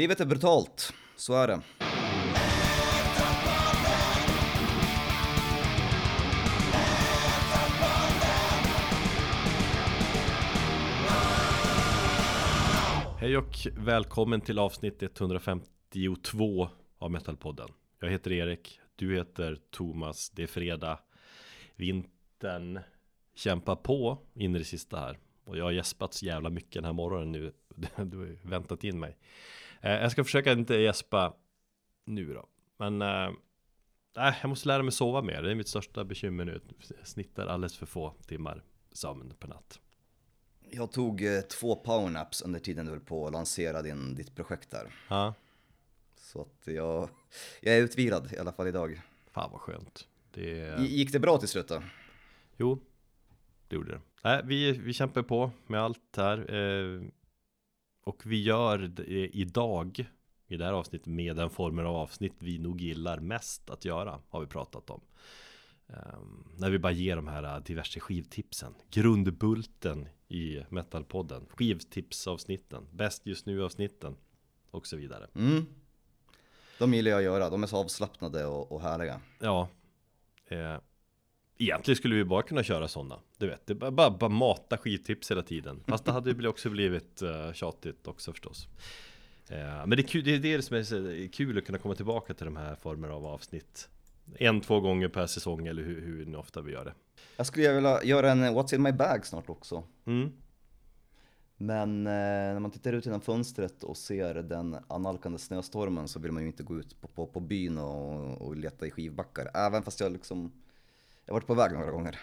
Livet är brutalt, så är det. Hej och välkommen till avsnitt 152 av Metalpodden. Jag heter Erik, du heter Thomas, det är fredag. Vintern kämpar på in i det sista här. Och jag har gäspat så jävla mycket den här morgonen nu. Du har ju väntat in mig. Eh, jag ska försöka inte gäspa nu då. Men eh, jag måste lära mig sova mer. Det är mitt största bekymmer nu. Jag snittar alldeles för få timmar sömn per natt. Jag tog eh, två powernaps under tiden du höll på att lansera din, ditt projekt där. Ja, Så att jag, jag är utvilad i alla fall idag. fan vad skönt. Det Gick det bra till slut då? Jo, det gjorde det. Nej, vi, vi kämpar på med allt här. Eh, och vi gör det idag, i det här avsnittet, med den formen av avsnitt vi nog gillar mest att göra, har vi pratat om. Eh, när vi bara ger de här eh, diverse skivtipsen. Grundbulten i Metalpodden. Skivtipsavsnitten, bäst just nu avsnitten och så vidare. Mm. De gillar jag att göra, de är så avslappnade och, och härliga. Ja. Eh, egentligen skulle vi bara kunna köra sådana. Du vet, det bara, bara, bara mata skivtips hela tiden. Fast det hade ju också blivit uh, tjatigt också förstås. Eh, men det är, kul, det är det som är kul att kunna komma tillbaka till de här formerna av avsnitt. En, två gånger per säsong eller hur, hur ofta vi gör det. Jag skulle vilja göra en What's in my bag snart också. Mm. Men eh, när man tittar ut genom fönstret och ser den analkande snöstormen så vill man ju inte gå ut på, på, på byn och, och leta i skivbackar. Även fast jag liksom, jag har varit på väg några gånger.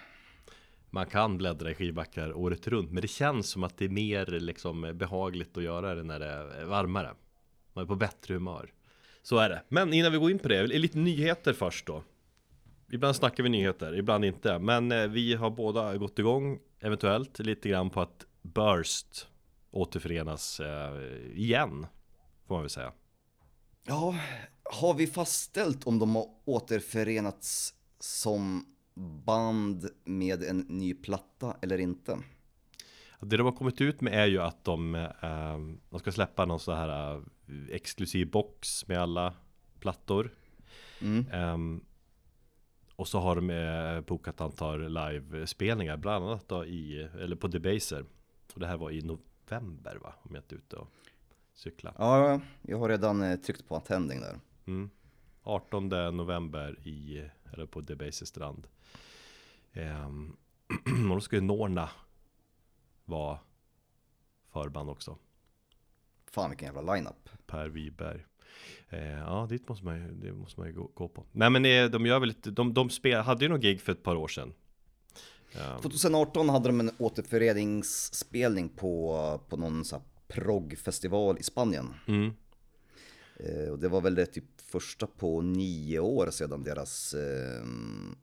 Man kan bläddra i skivbackar året runt, men det känns som att det är mer liksom behagligt att göra det när det är varmare. Man är på bättre humör. Så är det. Men innan vi går in på det, lite nyheter först då. Ibland snackar vi nyheter, ibland inte. Men eh, vi har båda gått igång, eventuellt, lite grann på att Burst återförenas eh, igen. Får man väl säga. Ja, har vi fastställt om de har återförenats som band med en ny platta eller inte? Det de har kommit ut med är ju att de, eh, de ska släppa någon sån här eh, exklusiv box med alla plattor. Mm. Ehm, och så har de eh, bokat antal livespelningar, bland annat då i, eller på Debaser. Och det här var i november va, om jag inte är ute och cyklar. Ja, jag har redan eh, tryckt på attending där. Mm. 18 november i, eller på Debaser strand. Ehm, och då ska ju Norna vara förband också. Fan vilken jävla lineup. Per Wiberg. Eh, ja, dit måste man ju, det måste man ju gå, gå på. Nej men eh, de gör väl lite, de, de spel, hade ju någon gig för ett par år sedan. Um, 2018 hade de en återföreningsspelning på, på någon sån här proggfestival i Spanien. mm, och det var väl det typ första på nio år sedan deras eh,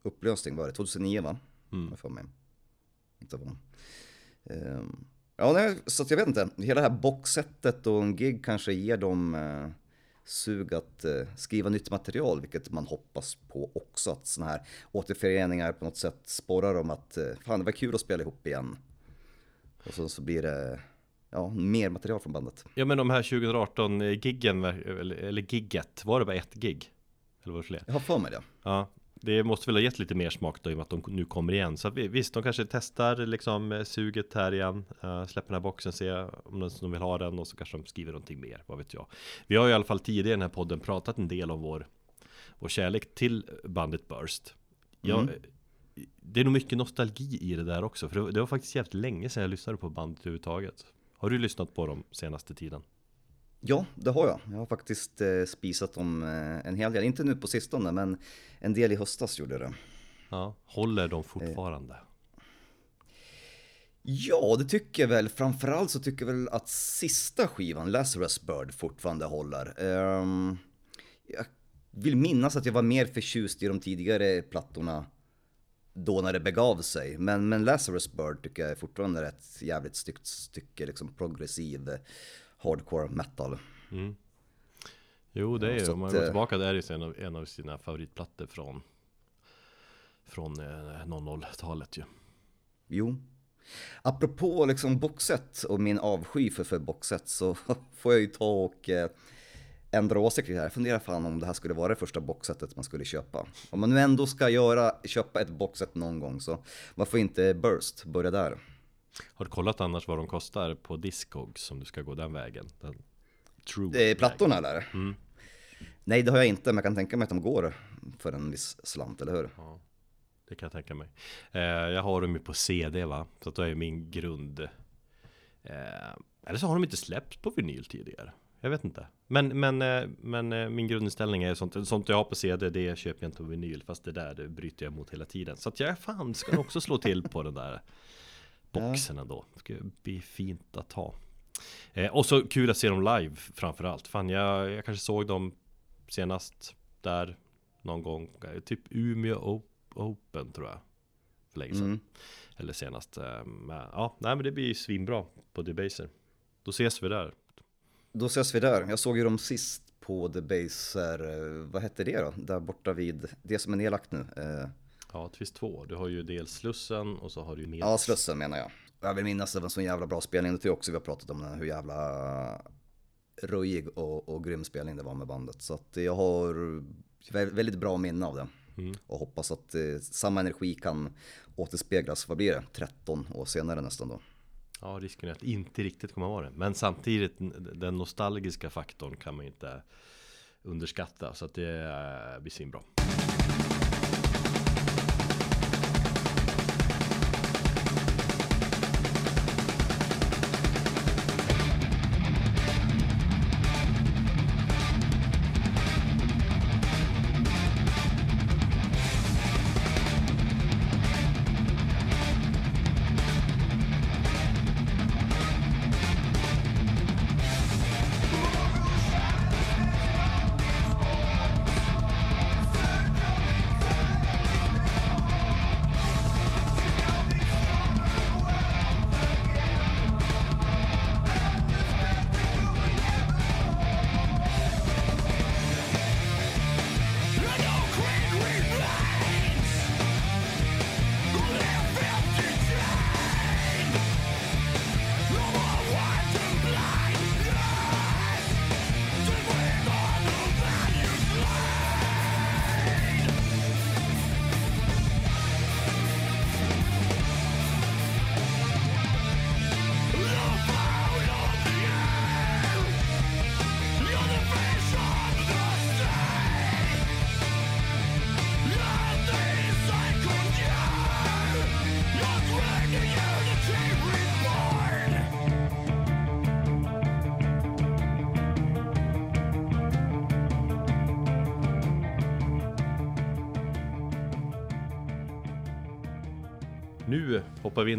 upplösning var det, 2009 va? Mm. För mig. Inte vad. Eh, ja, nej, så jag vet inte. Hela det här boxsetet och en gig kanske ger dem eh, sug att eh, skriva nytt material, vilket man hoppas på också. Att sådana här återföreningar på något sätt sporrar dem att eh, fan det var kul att spela ihop igen. Och så, så blir det ja, mer material från bandet. Ja men de här 2018 giggen, eller, eller gigget, var det bara ett gig? Eller var det fler? Jag har för mig det. Ja, det måste väl ha gett lite mer smak då i och med att de nu kommer igen. Så visst, de kanske testar liksom eh, suget här igen, uh, släpper den här boxen, ser om de, vill ha den och så kanske de skriver någonting mer, vad vet jag. Vi har ju i alla fall tidigare i den här podden pratat en del om vår, vår kärlek till bandet Burst. Jag, Mm. Det är nog mycket nostalgi i det där också, för det, det var faktiskt jävligt länge sedan jag lyssnade på bandet överhuvudtaget. Har du lyssnat på dem senaste tiden? Ja, det har jag. Jag har faktiskt eh, spisat dem eh, en hel del. Inte nu på sistone, men en del i höstas gjorde jag det. Ja, håller de fortfarande? Ja, det tycker jag väl. Framförallt så tycker jag väl att sista skivan, Lazarus Bird, fortfarande håller. Ehm, jag vill minnas att jag var mer förtjust i de tidigare plattorna då när det begav sig. Men, men Lazarus Bird tycker jag är fortfarande ett jävligt styggt stycke, liksom progressiv eh, hardcore metal. Mm. Jo, det är ju, om man går eh, tillbaka där är det en av, en av sina favoritplattor från Från eh, 00-talet ju Jo. Apropå liksom boxet och min avsky för, för boxet så får jag ju ta och eh, ändra åsikt här. Jag funderar fan om det här skulle vara det första boxsetet man skulle köpa. Om man nu ändå ska göra, köpa ett boxset någon gång så varför inte Burst, börja där. Har du kollat annars vad de kostar på Discogs om du ska gå den vägen? Den true det är plattorna där? Mm. Nej det har jag inte, men jag kan tänka mig att de går för en viss slant, eller hur? Ja, det kan jag tänka mig. Eh, jag har dem ju på CD va, så att då är min grund eh, Eller så har de inte släppts på vinyl tidigare jag vet inte. Men, men, eh, men eh, min grundinställning är sånt, sånt jag har på CD, det köper jag inte på vinyl. Fast det där det bryter jag emot hela tiden. Så att jag fan ska också slå till på den där boxen ändå. Det ska bli fint att ha. Eh, och så kul att se dem live framförallt. Fan, jag, jag kanske såg dem senast där någon gång. Typ Umeå Open tror jag. För länge sedan. Mm. Eller senast. Men, ja, nej men det blir svinbra på Debaser. Då ses vi där. Då ses vi där. Jag såg ju dem sist på The Baser, vad hette det då? Där borta vid, det som är nedlagt nu. Eh, ja, Twist 2. Du har ju dels Slussen och så har du ju Ja, Slussen menar jag. Jag vill minnas att det var en så jävla bra spelning. Det tror jag också vi har pratat om hur jävla röjig och, och grym spelning det var med bandet. Så att jag har väldigt bra minne av det. Mm. Och hoppas att eh, samma energi kan återspeglas, vad blir det, 13 år senare nästan då. Ja, risken är att inte riktigt kommer vara det. Men samtidigt, den nostalgiska faktorn kan man inte underskatta. Så att det eh, blir svinbra.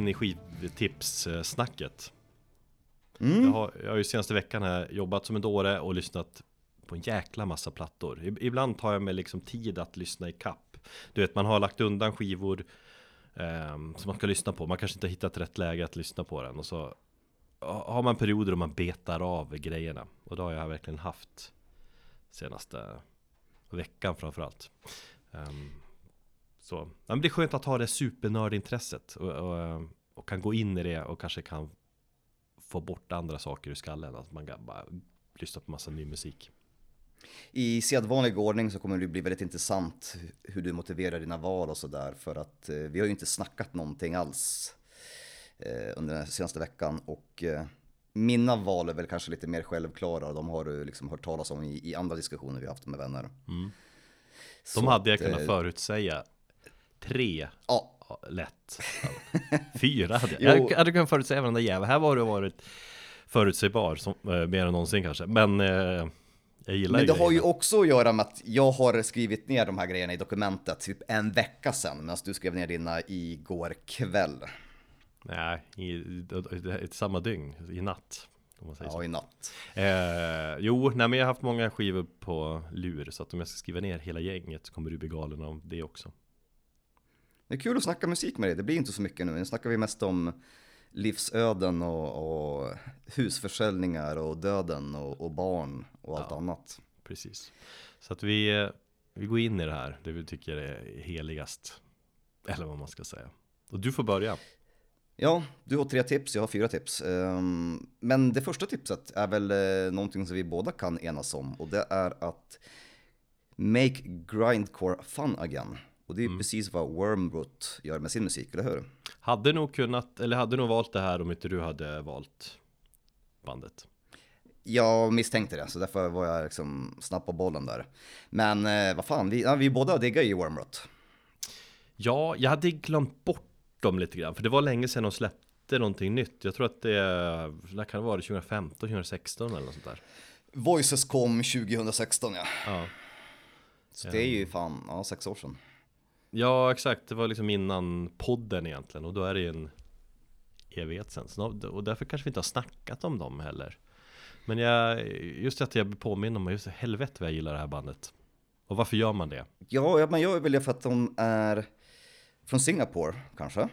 In i skivtipssnacket. Mm. Jag, har, jag har ju senaste veckan här jobbat som en dåre och lyssnat på en jäkla massa plattor. Ibland tar jag mig liksom tid att lyssna i kapp. Du vet, man har lagt undan skivor eh, som man ska lyssna på. Man kanske inte har hittat rätt läge att lyssna på den. Och så har man perioder då man betar av grejerna. Och det har jag verkligen haft senaste veckan framförallt. Um, så ja, men det är skönt att ha det supernördintresset och, och, och, kan gå in i det och kanske kan få bort andra saker ur skallen. Att man bara lyssna på massa ny musik. I sedvanlig ordning så kommer det bli väldigt intressant hur du motiverar dina val och sådär. För att eh, vi har ju inte snackat någonting alls eh, under den senaste veckan. Och eh, mina val är väl kanske lite mer självklara. De har du liksom hört talas om i, i andra diskussioner vi haft med vänner. Mm. De hade jag kunnat förutsäga Tre. Ja. Lätt. Fyra hade jag. jag hade kunnat förutsäga varenda jävel. Här var du varit förutsägbar som, eh, mer än någonsin kanske. Men eh, jag gillar Men det har ju också att göra med att jag har skrivit ner de här grejerna i dokumentet typ en vecka sedan. Medan du skrev ner dina igår kväll. Nej, i, i, i, samma dygn, i natt. ja, så. i natt. Eh, jo, nej, men jag har haft många skivor på lur. Så att om jag ska skriva ner hela gänget så kommer du bli galen av det också. Det är kul att snacka musik med dig, det blir inte så mycket nu. Nu snackar vi mest om livsöden och, och husförsäljningar och döden och, och barn och allt ja, annat. Precis. Så att vi, eh, vi går in i det här, det vi tycker är heligast. Eller vad man ska säga. Och du får börja. Ja, du har tre tips, jag har fyra tips. Ehm, Men det första tipset är väl eh, någonting som vi båda kan enas om och det är att make grindcore fun again. Och det är precis vad Wormroot gör med sin musik, eller hur? Hade nog kunnat, eller hade nog valt det här om inte du hade valt bandet. Jag misstänkte det, så därför var jag liksom snabb på bollen där. Men eh, vad fan, vi, ja, vi båda diggar ju Wormroot. Ja, jag hade glömt bort dem lite grann, för det var länge sedan de släppte någonting nytt. Jag tror att det, när kan det vara, 2015, 2016 eller något sånt där. Voices kom 2016 ja. Ja. Så det är ju fan, ja, sex år sedan. Ja, exakt. Det var liksom innan podden egentligen och då är det ju en evighet sen. Och därför kanske vi inte har snackat om dem heller. Men jag, just att jag blir påminn om, just helvete vad jag gillar det här bandet. Och varför gör man det? Ja, ja, man gör väl det för att de är från Singapore kanske.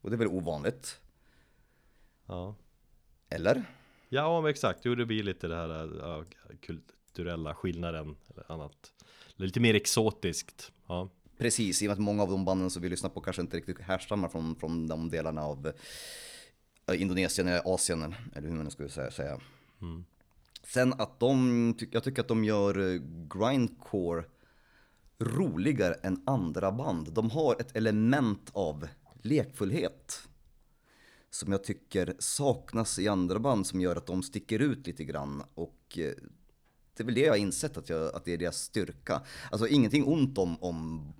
Och det är väl ovanligt. Ja, Eller? ja men exakt. Jo, det blir lite det här ja, kulturella skillnaden eller annat. Lite mer exotiskt. Ja, Precis, i och med att många av de banden som vi lyssnar på kanske inte riktigt härstammar från, från de delarna av eh, Indonesien eller Asien, eller hur man nu skulle säga. säga. Sen att de, jag tycker att de gör eh, grindcore roligare än andra band. De har ett element av lekfullhet som jag tycker saknas i andra band som gör att de sticker ut lite grann. Och eh, det är väl det jag har insett att, jag, att det är deras styrka. Alltså ingenting ont om, om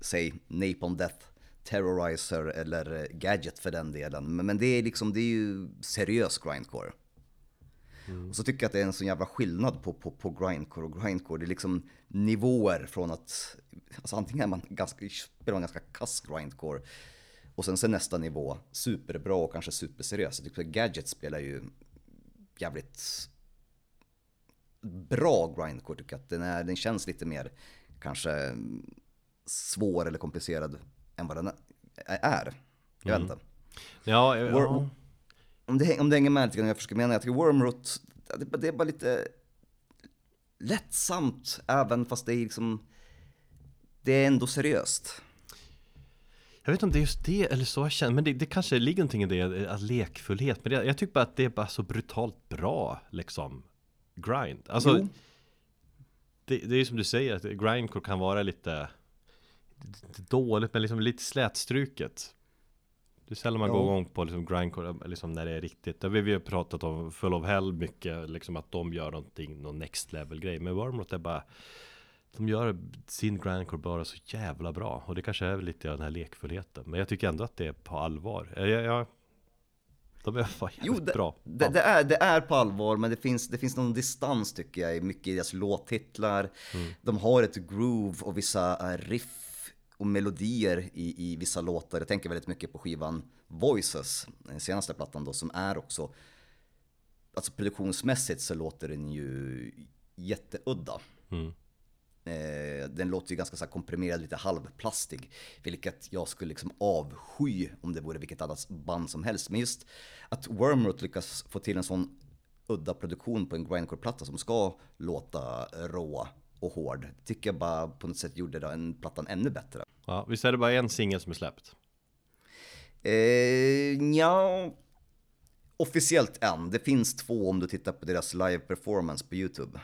säg Napalm Death, Terrorizer eller eh, Gadget för den delen. Men, men det är liksom, det är ju seriös grindcore. Och så tycker jag att det är en sån jävla skillnad på, på, på grindcore och grindcore. Det är liksom nivåer från att, alltså antingen är man ganska, spelar man ganska kass grindcore och sen så nästa nivå superbra och kanske superseriös. Jag tycker att Gadget spelar ju jävligt bra grindcore tycker jag. Att den, är, den känns lite mer kanske svår eller komplicerad än vad den är. Jag vet inte. ja, ja, Om det, om det hänger med lite grann jag försöker mena, jag tycker Wormroot, det, är bara- det är bara lite lättsamt även fast det är liksom, det är ändå seriöst. Jag vet inte om det är just det eller så jag känner, men det, det kanske ligger någonting i det, att lekfullhet. Men det, jag tycker bara att det är bara så brutalt bra, liksom, grind. Alltså, det, det är ju som du säger, att grindcore kan vara lite dåligt, men liksom lite slätstruket. Det är sällan man Ja. går igång på liksom grindcore, liksom när det är riktigt. Det har vi ju pratat om Full of Hell mycket, liksom att de gör någonting, någon next level grej. Men Wormrot är bara, de gör sin grindcore bara så jävla bra. Och det kanske är lite av den här lekfullheten. Men jag tycker ändå att det är på allvar. Jag, jag, de är fan Jo, det, bra. det, det, är, det är på allvar, men det finns, det finns någon distans tycker jag i mycket i deras låttitlar. De har ett groove och vissa eh, riff och melodier i, i vissa låtar. Jag tänker väldigt mycket på skivan Voices, den senaste plattan då, som är också, alltså produktionsmässigt så låter den ju jätteudda. Mm. Eh, den låter ju ganska så här komprimerad, lite halvplastig. Vilket jag skulle liksom avsky om det vore vilket annat band som helst. Men just att Wormrot lyckas få till en sån udda produktion på en grindcore-platta som ska låta rå och hård. Tycker jag bara på något sätt gjorde den plattan ännu bättre. Ja, visst är det bara en singel som är släppt? Eh, ja, officiellt än. Det finns två om du tittar på deras live performance på YouTube.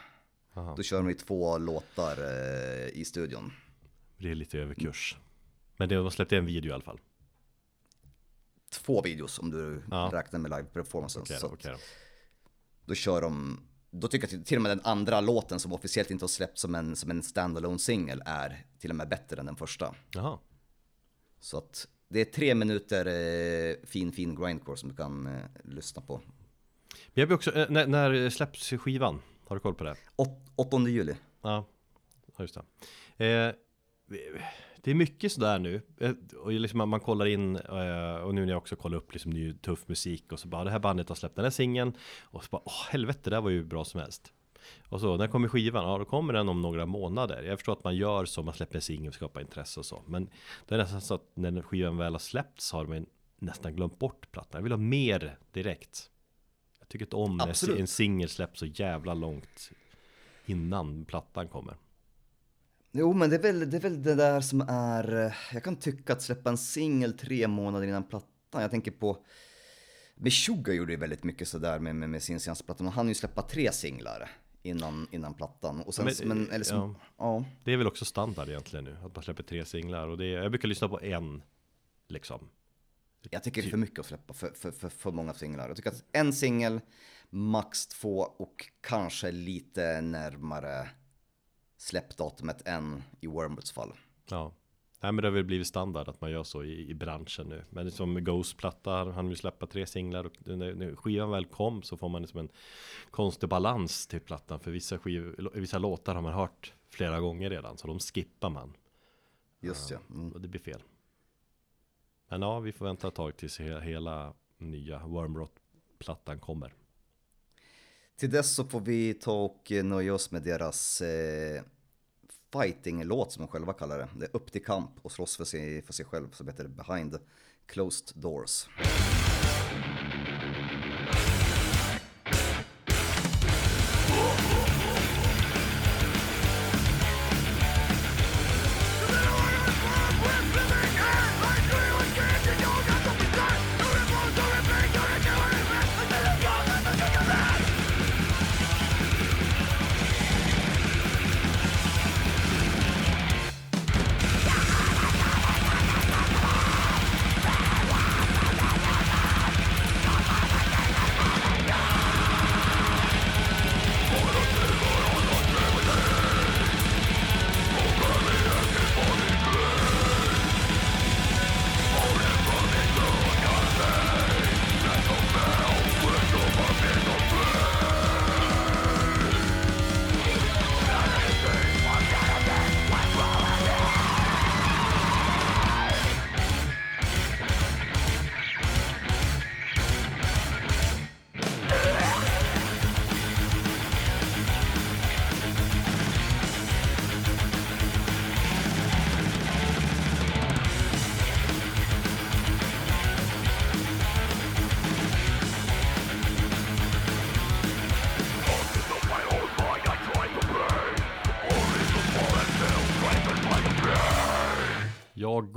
Aha. Då kör de ju två låtar eh, i studion. Det är lite överkurs. Men det, de släppte en video i alla fall. två videos om du Ja. räknar med live då, okej då. då kör de, då tycker jag till och med den andra låten som officiellt inte har släppts som en, som en standalone singel är till och med bättre än den första. Jaha. Så att det är tre minuter eh, fin fin grindcore som du kan eh, lyssna på. Jag blir också, eh, när, när släpps skivan? Har du koll på det? Åt, 8 juli. Ja, ja, just det. Det är mycket sådär nu. Eh, Och liksom man, kollar in, eh, och nu när jag också kollar upp liksom ny tuff musik och så bara det här bandet har släppt den här singeln. Och så bara, åh helvete, det där var ju bra som helst. Och så, när kommer skivan? Ja, då kommer den om några månader. Jag förstår att man gör så, man släpper en singel och skapar intresse och så. Men det är nästan så att när skivan väl har släppts har man nästan glömt bort plattan. Jag vill ha mer direkt. Jag tycker inte om när en singel släpps så jävla långt innan plattan kommer. Jo men det är, väl, det är väl det där som är, eh, jag kan tycka att släppa en singel tre månader innan plattan. Jag tänker på Meshuggah gjorde ju väldigt mycket sådär med, med, med sin senaste platta. Han hann ju släppa tre singlar innan, innan plattan. Och sen, Men, men, eller som, ja. ja. Det är väl också standard egentligen nu, att man släpper tre singlar. Och det är, jag brukar lyssna på en, liksom. Jag tycker det är för mycket att släppa för, för, för, för många singlar. Jag tycker att en singel, max två och kanske lite närmare släppdatumet än i Wormwoods fall. Ja. Nej men det har väl blivit standard att man gör så i, i branschen nu. Men som Ghost-platta, han ju släppa tre singlar och när, när skivan väl kom så får man liksom en konstig balans till plattan. För vissa, skiv, vissa låtar har man hört flera gånger redan, så de skippar man. Just ja. Mm. Och det blir fel. Men ja, vi får vänta ett tag tills he, hela nya Wormrot-plattan kommer. Till dess så får vi ta och nöja oss med deras eh, fighting-låt som de själva kallar det. Det är upp till kamp och slåss för sig, för sig själv som heter Behind Closed Doors.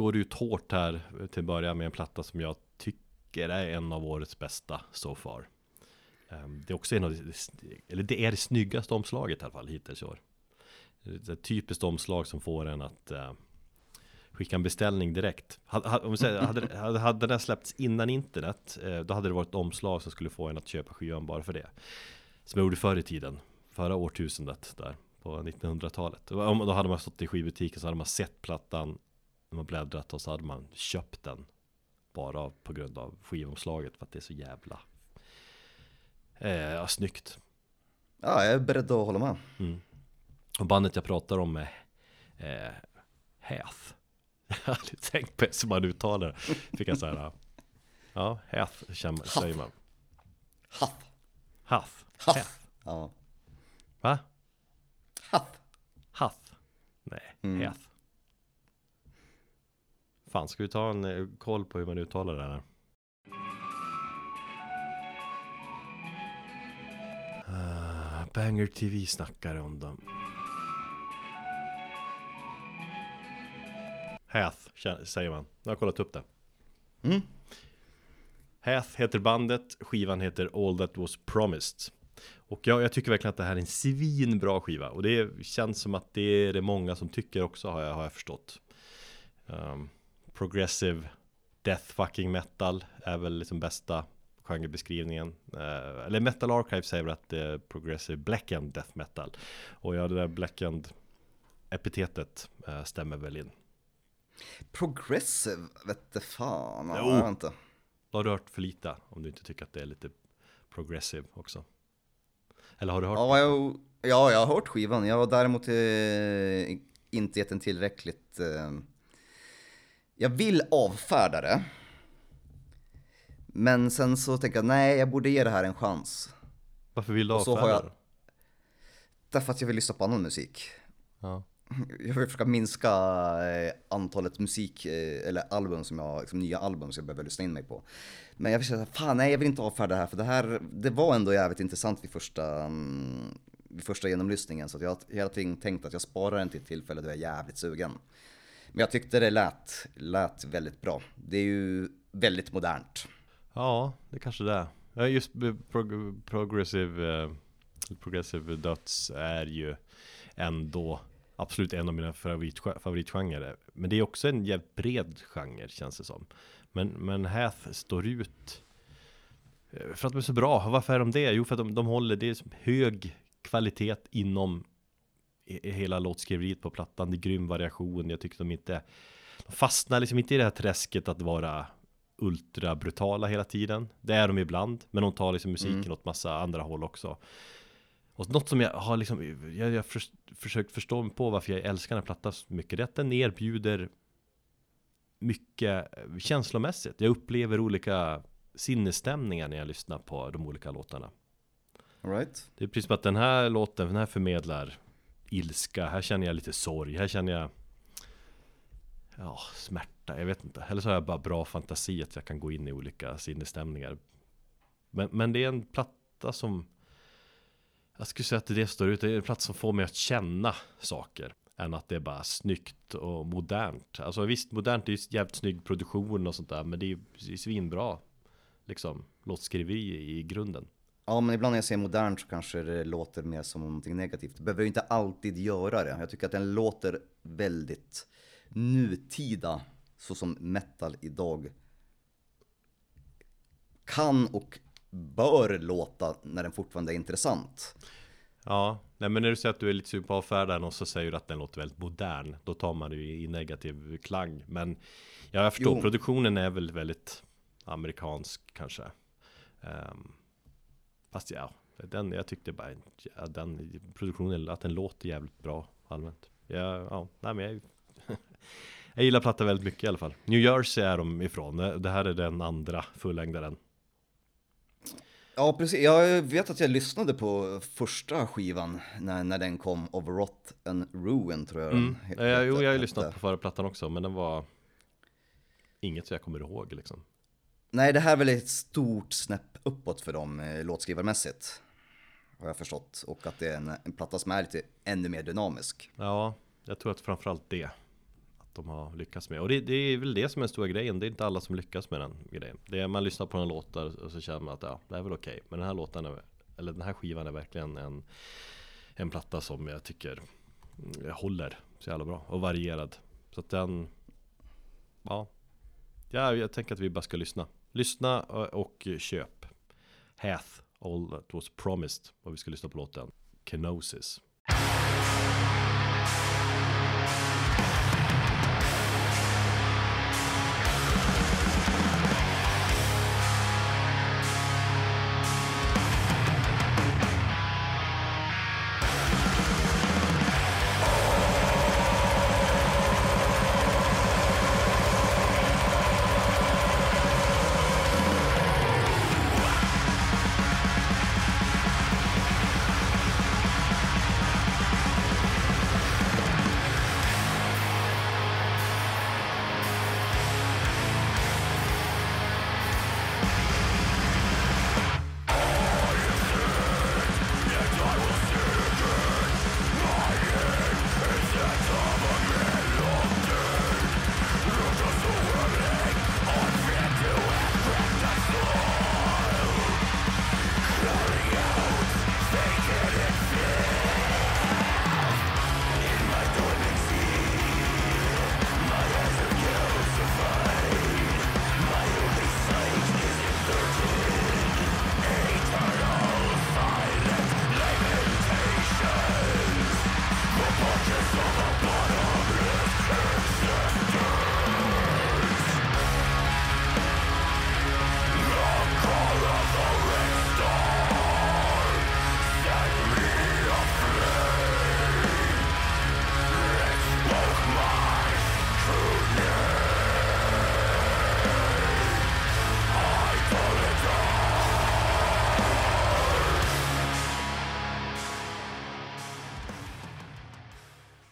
Jag går ut hårt här till att börja med en platta som jag tycker är en av årets bästa so far. Ehm, det är också en av, de- eller det är det snyggaste omslaget i alla fall hittills i år. Det är ett typiskt omslag som får en att eh, skicka en beställning direkt. Hade, om vi säger, hade, hade, hade den släppts innan internet, eh, då hade det varit ett omslag som skulle få en att köpa skivan bara för det. Som jag gjorde förr i tiden, förra årtusendet där på 1900-talet. Då hade man stått i skivbutiken så hade man sett plattan när man bläddrat och så hade man köpt den bara på grund av skivomslaget för att det är så jävla eh, ja, snyggt. Ja, jag är beredd att hålla med. Mm. Och bandet jag pratar om är eh, Hath. Jag har aldrig tänkt på det som man uttalar. Fick jag säga. Ja, Hath känner- säger man. Hath. Hath. Hath. Hath. Ja. Va? Hath. Hath? Nej, Mm. Hath. Fan, ska vi ta en eh, koll på hur man uttalar det här? Uh, Banger TV snackar om dem. Hath säger man. Jag har kollat upp det. Mm. Hath heter bandet, skivan heter All That Was Promised. Och jag, jag tycker verkligen att det här är en svinbra skiva. Och det känns som att det är det många som tycker också har jag, har jag förstått. Um, progressive death fucking metal är väl liksom bästa genrebeskrivningen. Uh, eller Metal Archive säger väl att det är progressive blackened death metal. Och ja, det där blackened epitetet eh, stämmer väl in. Progressive, vette fan. Jo. jag inte. Då har du hört för lite om du inte tycker att det är lite progressive också. Eller har du hört? Ja, jag, ja, jag har hört skivan. Jag har däremot eh, inte gett den tillräckligt. Eh, jag vill avfärda det. Men sen så tänker jag, nej, jag borde ge det här en chans. Varför vill du avfärda har jag- det? Därför att jag vill lyssna på annan musik. Ja. Jag vill försöka minska eh, antalet musik, eh, eller album som jag, liksom nya album som jag behöver lyssna in mig på. Men jag säga, fan nej jag vill inte avfärda det här, för det här, det var ändå jävligt intressant vid första, vid första genomlyssningen. Så jag har hela tiden tänkt att jag sparar den till ett tillfälle då jag är jävligt sugen. Men jag tyckte det lät, lät väldigt bra. Det är ju väldigt modernt. Ja, det kanske det är. Just prog progressive, eh, progressive döds är ju ändå absolut en av mina favorit, favoritgenrer. Men det är också en jävligt bred genre känns det som. Men, men Hath står ut eh, för att de är så bra. Varför är de det? Jo, för att de, de håller, det är hög kvalitet inom hela låtskriveriet på plattan. Det är grym variation. Jag tycker de inte de fastnar liksom inte i det här träsket att vara ultra brutala hela tiden. Det är de ibland, men de tar liksom musiken mm. åt massa andra håll också. Och något som jag har liksom, jag har för, försökt förstå mig på varför jag älskar den här plattan så mycket, det är att den erbjuder mycket känslomässigt. Jag upplever olika sinnesstämningar när jag lyssnar på de olika låtarna. All right. Det är precis som att den här låten, den här förmedlar ilska, här känner jag lite sorg, här känner jag ja, smärta, jag vet inte. Eller så har jag bara bra fantasi att jag kan gå in i olika sinnesstämningar. Men, men det är en platta som jag skulle säga att det står ut, det är en plats som får mig att känna saker än att det är bara snyggt och modernt. Alltså visst, modernt är ju jävligt snygg produktion och sånt där, men det är ju svinbra liksom låtskriveri i grunden. Ja, men ibland när jag säger modernt så kanske det låter mer som någonting negativt. Det behöver ju inte alltid göra det. Jag tycker att den låter väldigt nutida, så som metal idag kan och bör låta när den fortfarande är intressant. Ja, nej men när du säger att du är lite sugen på att avfärda den och så säger du att den låter väldigt modern Då tar man det ju i negativ klang Men ja, jag förstår, jo. produktionen är väl väldigt amerikansk kanske um, Fast ja, den, jag tyckte bara ja, den produktionen, att den låter jävligt bra allmänt Ja, ja nej men jag Jag gillar platta väldigt mycket i alla fall New Jersey är de ifrån, det här är den andra fullängdaren Ja, precis. Jag vet att jag lyssnade på första skivan när, när den kom, Overwrought and Ruin tror jag mm. den ja, Jo, jag har ju lyssnat på förra plattan också, men den var inget så jag kommer ihåg liksom. Nej, det här är väl ett stort snäpp uppåt för dem eh, låtskrivarmässigt. Har jag förstått. Och att det är en, en platta som är lite ännu mer dynamisk. Ja, jag tror att framförallt det Att de har lyckats med. Och det, det, är väl det som är den stora grejen. Det är inte alla som lyckas med den grejen. Det är man lyssnar på en låt och så känner man att ja, det är väl okej. Okay. Men den här låten, är, eller den här skivan är verkligen en, en platta som jag tycker mm, håller så jävla bra. Och varierad. Så att den, ja. Ja, jag tänker att vi bara ska lyssna. Lyssna eh, och köp. Hath, All That Was Promised. Och vi ska lyssna på låten Kenosis.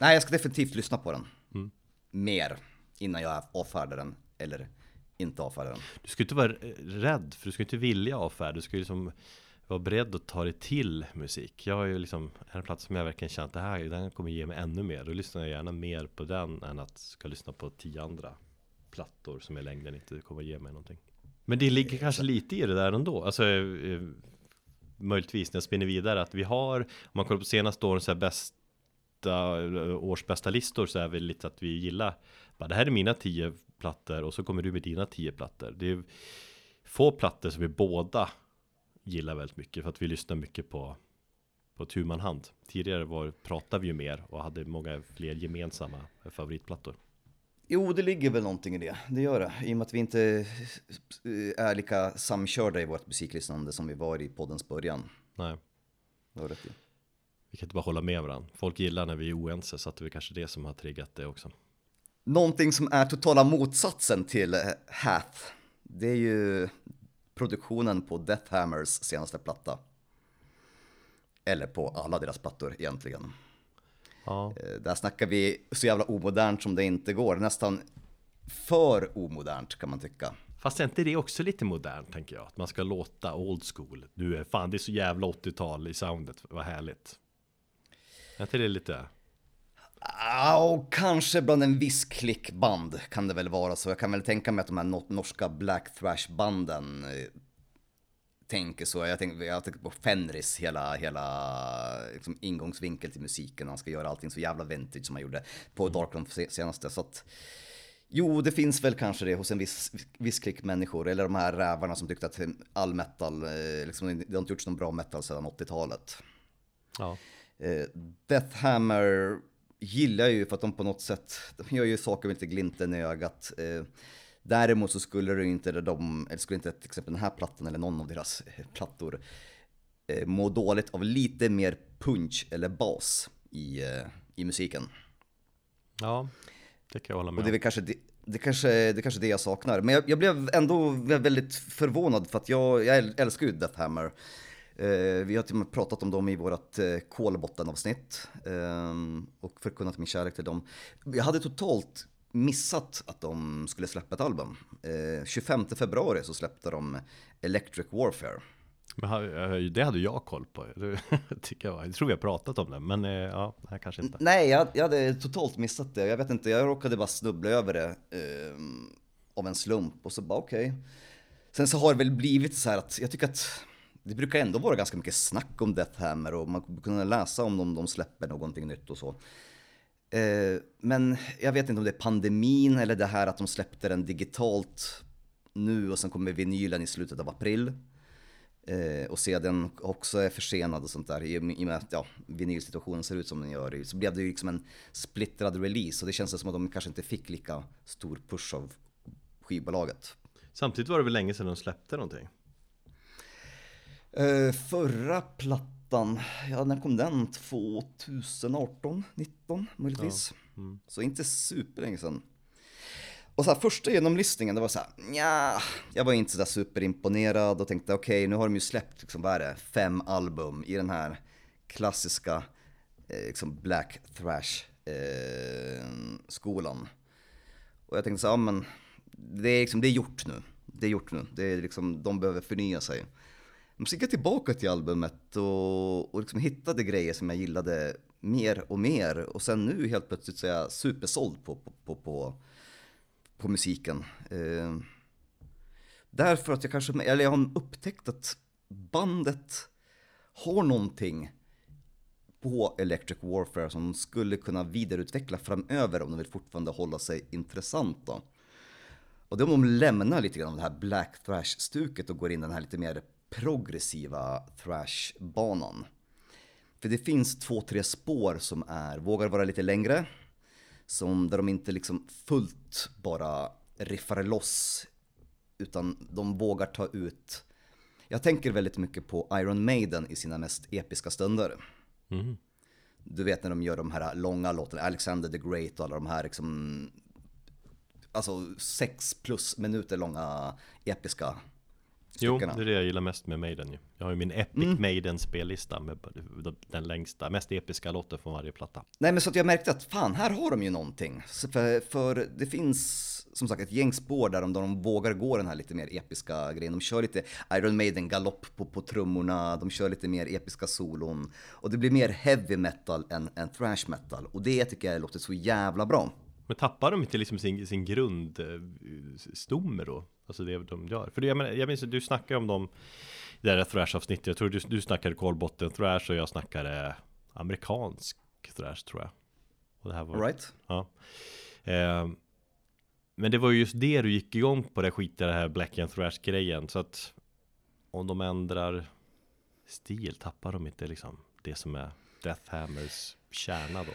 Nej, jag ska definitivt lyssna på den. Mm. Mer innan jag avfärdar den, eller inte avfärdar den. Du ska inte vara rädd, för du ska inte vilja avfärda. Du ska liksom vara beredd att ta dig till musik. Jag har ju liksom en plats som jag verkligen känt det här, den kommer ge mig ännu mer. Då lyssnar jag gärna mer på den än att ska lyssna på tio andra plattor som i längden inte kommer att ge mig någonting. Men det ligger kanske lite i det där ändå. Alltså, eh, möjligtvis när jag spinner vidare att vi har, om man kollar på senaste åren så här bästa, eh, årsbästa listor så är vi lite att vi gillar, bara, det här är mina tio plattor och så kommer du med dina tio plattor. Det är få plattor som vi båda gillar väldigt mycket för att vi lyssnar mycket på på tu man hand. Tidigare var, pratade vi ju mer och hade många fler gemensamma favoritplattor. Jo, det ligger väl någonting i det. Det gör det. I och med att vi inte är lika samkörda i vårt musiklyssnande som vi var i poddens början. Nej. Det har rätt i. Vi kan inte bara hålla med varandra. Folk gillar när vi är oense så att det är kanske det som har triggat det också. Någonting som är totala motsatsen till eh, Hath. Det är ju produktionen på Death Hammers senaste platta. Eller på alla deras plattor egentligen. Ja. Eh, Där snackar vi så jävla omodernt som det inte går. Nästan för omodernt kan man tycka. Fast är inte det också lite modernt tänker jag? Att man ska låta old school. Du är fan det är så jävla 80-tal i soundet. Vad härligt. Är inte det lite? Ja, och kanske bland en viss klick band kan det väl vara så. Jag kan väl tänka mig att de här no- norska black thrash banden eh, tänker så. Jag tänker, jag tänker på Fenris, hela, hela liksom, ingångsvinkel till musiken. Han ska göra allting så jävla vintage som han gjorde på Darkroom se- senaste. Så att, jo, det finns väl kanske det hos en viss, viss klick människor. Eller de här rävarna som tyckte att all metal, eh, liksom, det har inte gjorts någon bra metal sedan 80-talet. Ja. Eh, Death Hammer gillar jag ju för att de på något sätt, de gör ju saker med lite glimten i ögat. Eh, däremot så skulle det inte, de, eller skulle inte till exempel den här plattan eller någon av deras eh, plattor eh, må dåligt av lite mer punch eller bas i, eh, i musiken. Ja, det kan jag hålla med Och det är om. väl kanske det, det kanske, det kanske är det jag saknar. Men jag, jag blev ändå väldigt förvånad för att jag, jag älskar ju Death Hammer. Eh, vi har till och med pratat om dem i vårt eh, kolbottenavsnitt eh, och förkunnat min kärlek till dem. Jag hade totalt missat att de skulle släppa ett album. Eh, 25 februari så släppte de Electric Warfare. Men eh, det hade jag koll på. Det tycker jag, jag tror vi har pratat om det, men eh, ja, här kanske inte. Nej, jag, jag hade totalt missat det. Jag vet inte, jag råkade bara snubbla över det eh, av en slump och så bara okej. Sen så har det väl blivit så här att jag tycker att det brukar ändå vara ganska mycket snack om Death Hammer och man kunde läsa om dem de släpper någonting nytt och så. Eh, men jag vet inte om det är pandemin eller det här att de släppte den digitalt nu och sen kommer vinylen i slutet av april. Eh, och sedan också är försenad och sånt där i, i och med att ja, vinylsituationen ser ut som den gör. Så blev det ju liksom en splittrad release och det känns som att de kanske inte fick lika stor push av skivbolaget. Samtidigt var det väl länge sedan de släppte någonting. Eh, förra plattan, ja när kom den? 2018, 19 möjligtvis. mm. Så inte superlänge sedan. Och så här, första genomlistningen, det var så här, ja, jag var inte så där superimponerad och tänkte okej, nu har de ju släppt, liksom, vad är det, fem album i den här klassiska eh, liksom black thrash eh, skolan. Och jag tänkte så här, ja men det är, liksom, det är gjort nu. Det är gjort nu. Det är liksom, de behöver förnya sig. Men gick jag tillbaka till albumet och, och liksom hittade grejer som jag gillade mer och mer. Och sen nu helt plötsligt så är jag supersåld på, på, på, på, på musiken. Eh, därför att jag kanske, eller jag har upptäckt att bandet har någonting på Electric Warfare som de skulle kunna vidareutveckla framöver om de vill fortfarande hålla sig intressanta. Och det är om de lämnar lite grann av det här black thrash-stuket och går in i den här lite mer progressiva thrash-banan. För det finns två, tre spår som är, vågar vara lite längre, som där de inte liksom fullt bara riffar loss, utan de vågar ta ut, jag tänker väldigt mycket på Iron Maiden i sina mest episka stunder. Mhm. Du vet när de gör de här långa låtarna, Alexander the Great och alla de här liksom Alltså sex plus minuter långa episka Jo, det är det jag gillar mest med Maiden ju. Jag har ju min Epic Mm. Maiden spellista med den längsta, mest episka låten från varje platta. Nej men så att jag märkte att fan, här har de ju någonting. För, för det finns som sagt ett gäng spår där de, där de vågar gå den här lite mer episka grejen. De kör lite Iron Maiden galopp på, på trummorna, de kör lite mer episka solon. Och det blir mer heavy metal än, än thrash metal. Och det tycker jag låter så jävla bra. Men tappar de inte liksom sin, sin grundstomme då? Alltså det de gör. För det, jag, menar, jag minns att du snackade om dem i det där thrash-avsnittet. Jag tror du, du snackade kolbotten thrash och jag snackade amerikansk thrash tror jag. Och det här var, Right? Ja. Eh, men det var ju just det du gick igång på det skitiga det här Black and Thrash grejen. Så att om de ändrar stil tappar de inte liksom det som är Death Hammers kärna då.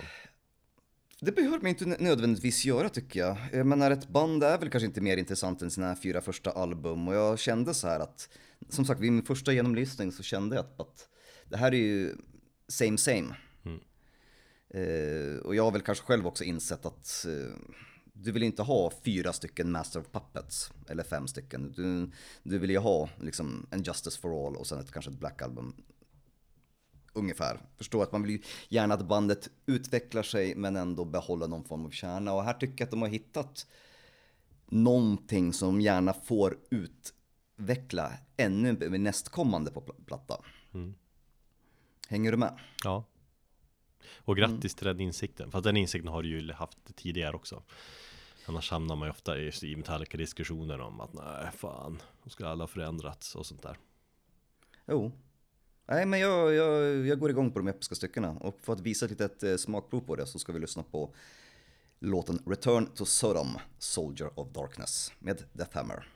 Det behöver man inte nödvändigtvis göra tycker jag. Jag menar ett band är väl kanske inte mer intressant än sina fyra första album och jag kände så här att, som sagt vid min första genomlyssning så kände jag att, att det här är ju same same. Mm. Eh, och jag har väl kanske själv också insett att eh, du vill inte ha fyra stycken Master of Puppets eller fem stycken. Du, du vill ju ha liksom en Justice for All och sen ett, kanske ett Black Album ungefär. Förstå att man vill ju gärna att bandet utvecklar sig men ändå behålla någon form av kärna. Och här tycker jag att de har hittat någonting som gärna får utveckla ännu med nästkommande på pl- platta. Mm. Hänger du med? Ja. Och grattis till den insikten. Fast den insikten har du ju haft tidigare också. Annars hamnar man ju ofta i, Metallica-diskussioner om att nej fan, de skulle alla ha förändrats och sånt där. Jo. Nej men jag, jag, jag går igång på de episka styckena och för att visa ett litet smakprov på det så ska vi lyssna på låten Return to Sodom, Soldier of Darkness med Deathhammer.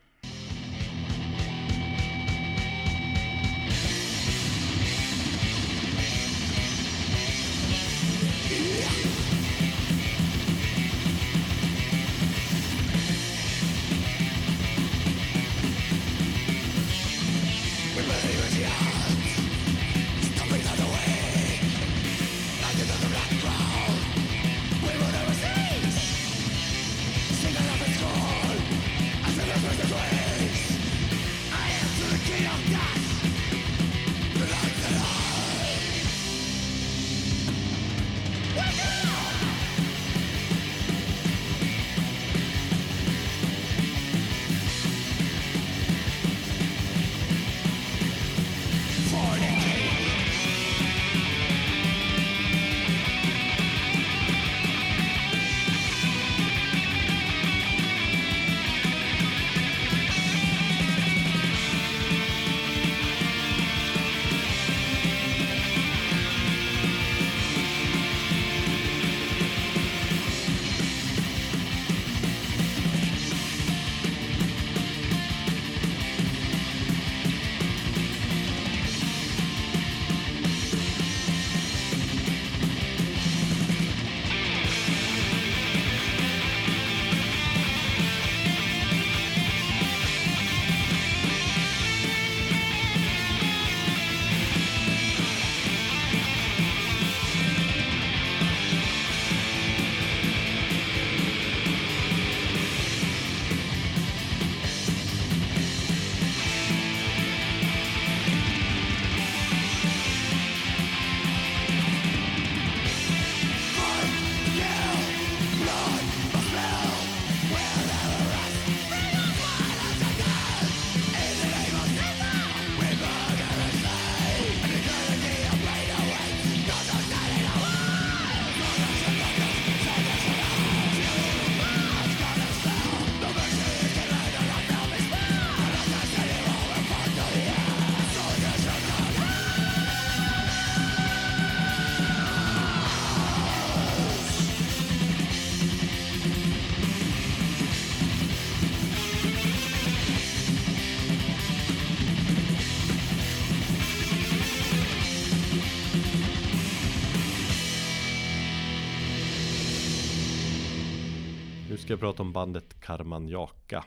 Ska jag prata om bandet Karmanjaka.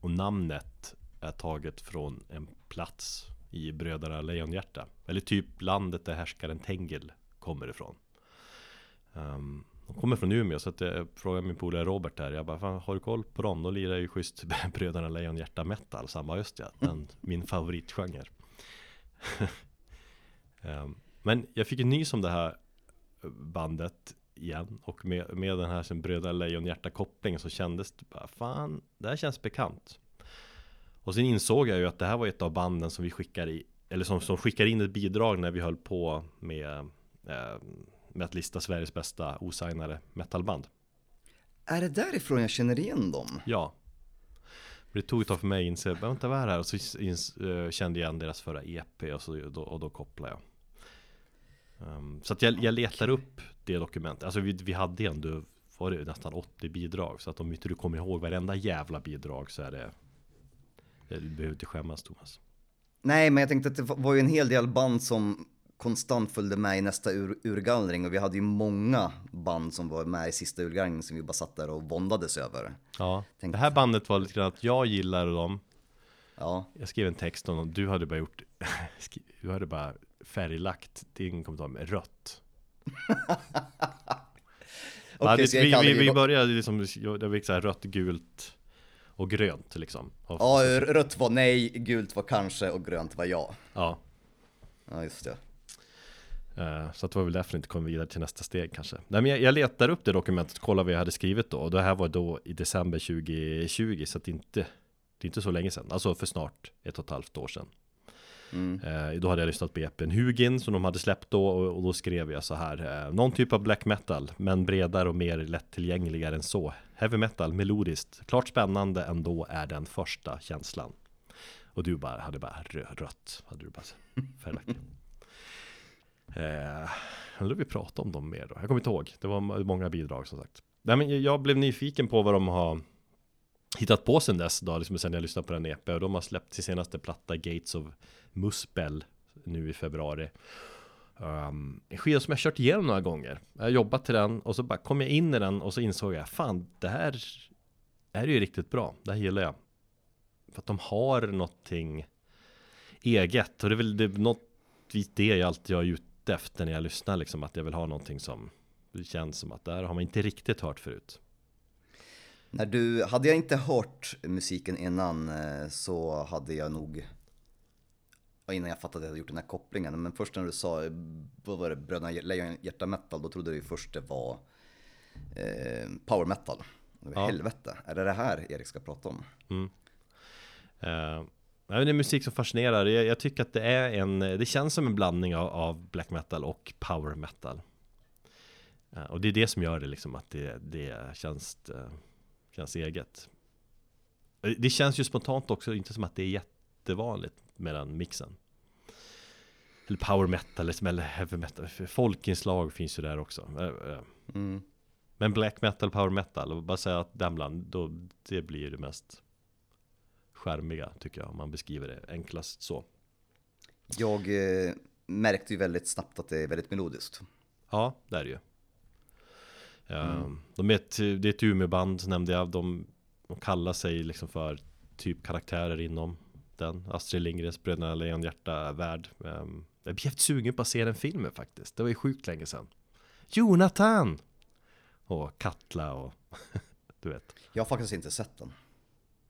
Och namnet är taget från en plats i Bröderna Lejonhjärta. Eller typ landet där härskaren Tengil kommer ifrån. Um, de kommer från Umeå så att jag frågade min polare Robert där. Jag bara, Fan, har du koll på dem? De lirar ju schysst Bröderna Lejonhjärta metal. Så han bara, just ja, den, min favoritgenre. um, men jag fick en nys om det här bandet igen och med, med den här som Bröderna Lejonhjärta kopplingen så kändes det bara fan, det här känns bekant. Och sen insåg jag ju att det här var ett av banden som vi skickar i eller som, som skickar in ett bidrag när vi höll på med eh, med att lista Sveriges bästa osignade metalband. Är det därifrån jag känner igen dem? Ja. Det tog ett tag för mig att inse, vänta vad är det här? Och så ins, uh, kände jag igen deras förra EP och, så, då, och då kopplade jag. Um, så att jag, jag letar upp det dokumentet. Alltså vi, vi hade ändå var det nästan 80 bidrag. Så att om inte du kommer ihåg varenda jävla bidrag så är det Du behöver inte skämmas Thomas. Nej, men jag tänkte att det var ju en hel del band som konstant följde med i nästa ur, urgallring och vi hade ju många band som var med i sista urgallringen som vi bara satt där och våndades över. Ja, tänkte... det här bandet var lite grann att jag gillade dem. Ja. Jag skrev en text om dem, du hade bara gjort, du hade bara färglagt din kommentar med rött. okay, ja, vi, vi, vi, började liksom, det var så här rött, gult och grönt liksom. Ja, rött var nej, gult var kanske och grönt var ja. Ja. Ja, just det. Eh, så det var väl därför det inte kom vidare till nästa steg kanske. Nej men jag, jag letar upp det dokumentet och kollar vad jag hade skrivit då. Och det här var då i december 2020 så att det inte Det är inte så länge sedan, alltså för snart ett och ett halvt år sedan. Mm. Eh, då hade jag lyssnat på EPn Hugin som de hade släppt då och, och då skrev jag så här eh, Någon typ av black metal men bredare och mer lättillgängligare än så Heavy metal, melodiskt, klart spännande ändå är den första känslan Och du bara, hade bara rött, hade du bara färglagt Eh, undrar vi pratade om dem mer då? Jag kommer inte ihåg. Det var många bidrag som sagt. Nej, men jag blev nyfiken på vad de har hittat på sen dess då, liksom sen jag lyssnade på den EP och de har släppt sin senaste platta Gates of Muspel nu i februari. Um, en skiva som jag kört igenom några gånger. Jag har jobbat till den och så bara kom jag in i den och så insåg jag fan det här är ju riktigt bra. Det här gillar jag. För att de har någonting eget och det är väl det, är något det jag alltid har är ute efter när jag lyssnar liksom att jag vill ha någonting som känns som att där har man inte riktigt hört förut. När du, hade jag inte hört musiken innan eh, så hade jag nog innan jag fattade att jag hade gjort den här kopplingen. Men först när du sa, vad var det, Bröderna Lejonhjärta Metal, då trodde jag först det var eh, power metal. Ja. Helvete, är det det här Erik ska prata om? Mm. Uh, det är musik som fascinerar. Jag, jag, tycker att det är en, det känns som en blandning av, av black metal och power metal. Uh, och det är det som gör det liksom att det, det känns, uh, känns eget. Det känns ju spontant också inte som att det är jättevanligt med den mixen. Eller power metal eller heavy metal. Folkinslag finns ju där också. Uh, mm. Men black metal, power metal, bara säga att den bland, då, det blir det mest skärmiga tycker jag, om man beskriver det enklast så. Jag eh, märkte ju väldigt snabbt att det är väldigt melodiskt. Ja, det är det ju. Mm. De är ett, det är ett Umeåband nämnde jag, de, de kallar sig liksom för typ karaktärer inom den Astrid Lindgrens Bröderna Lejonhjärta-värld ehm, Jag blev jävligt sugen på att se den filmen faktiskt, det var ju sjukt länge sedan Jonathan! Och Katla och du vet Jag har faktiskt inte sett den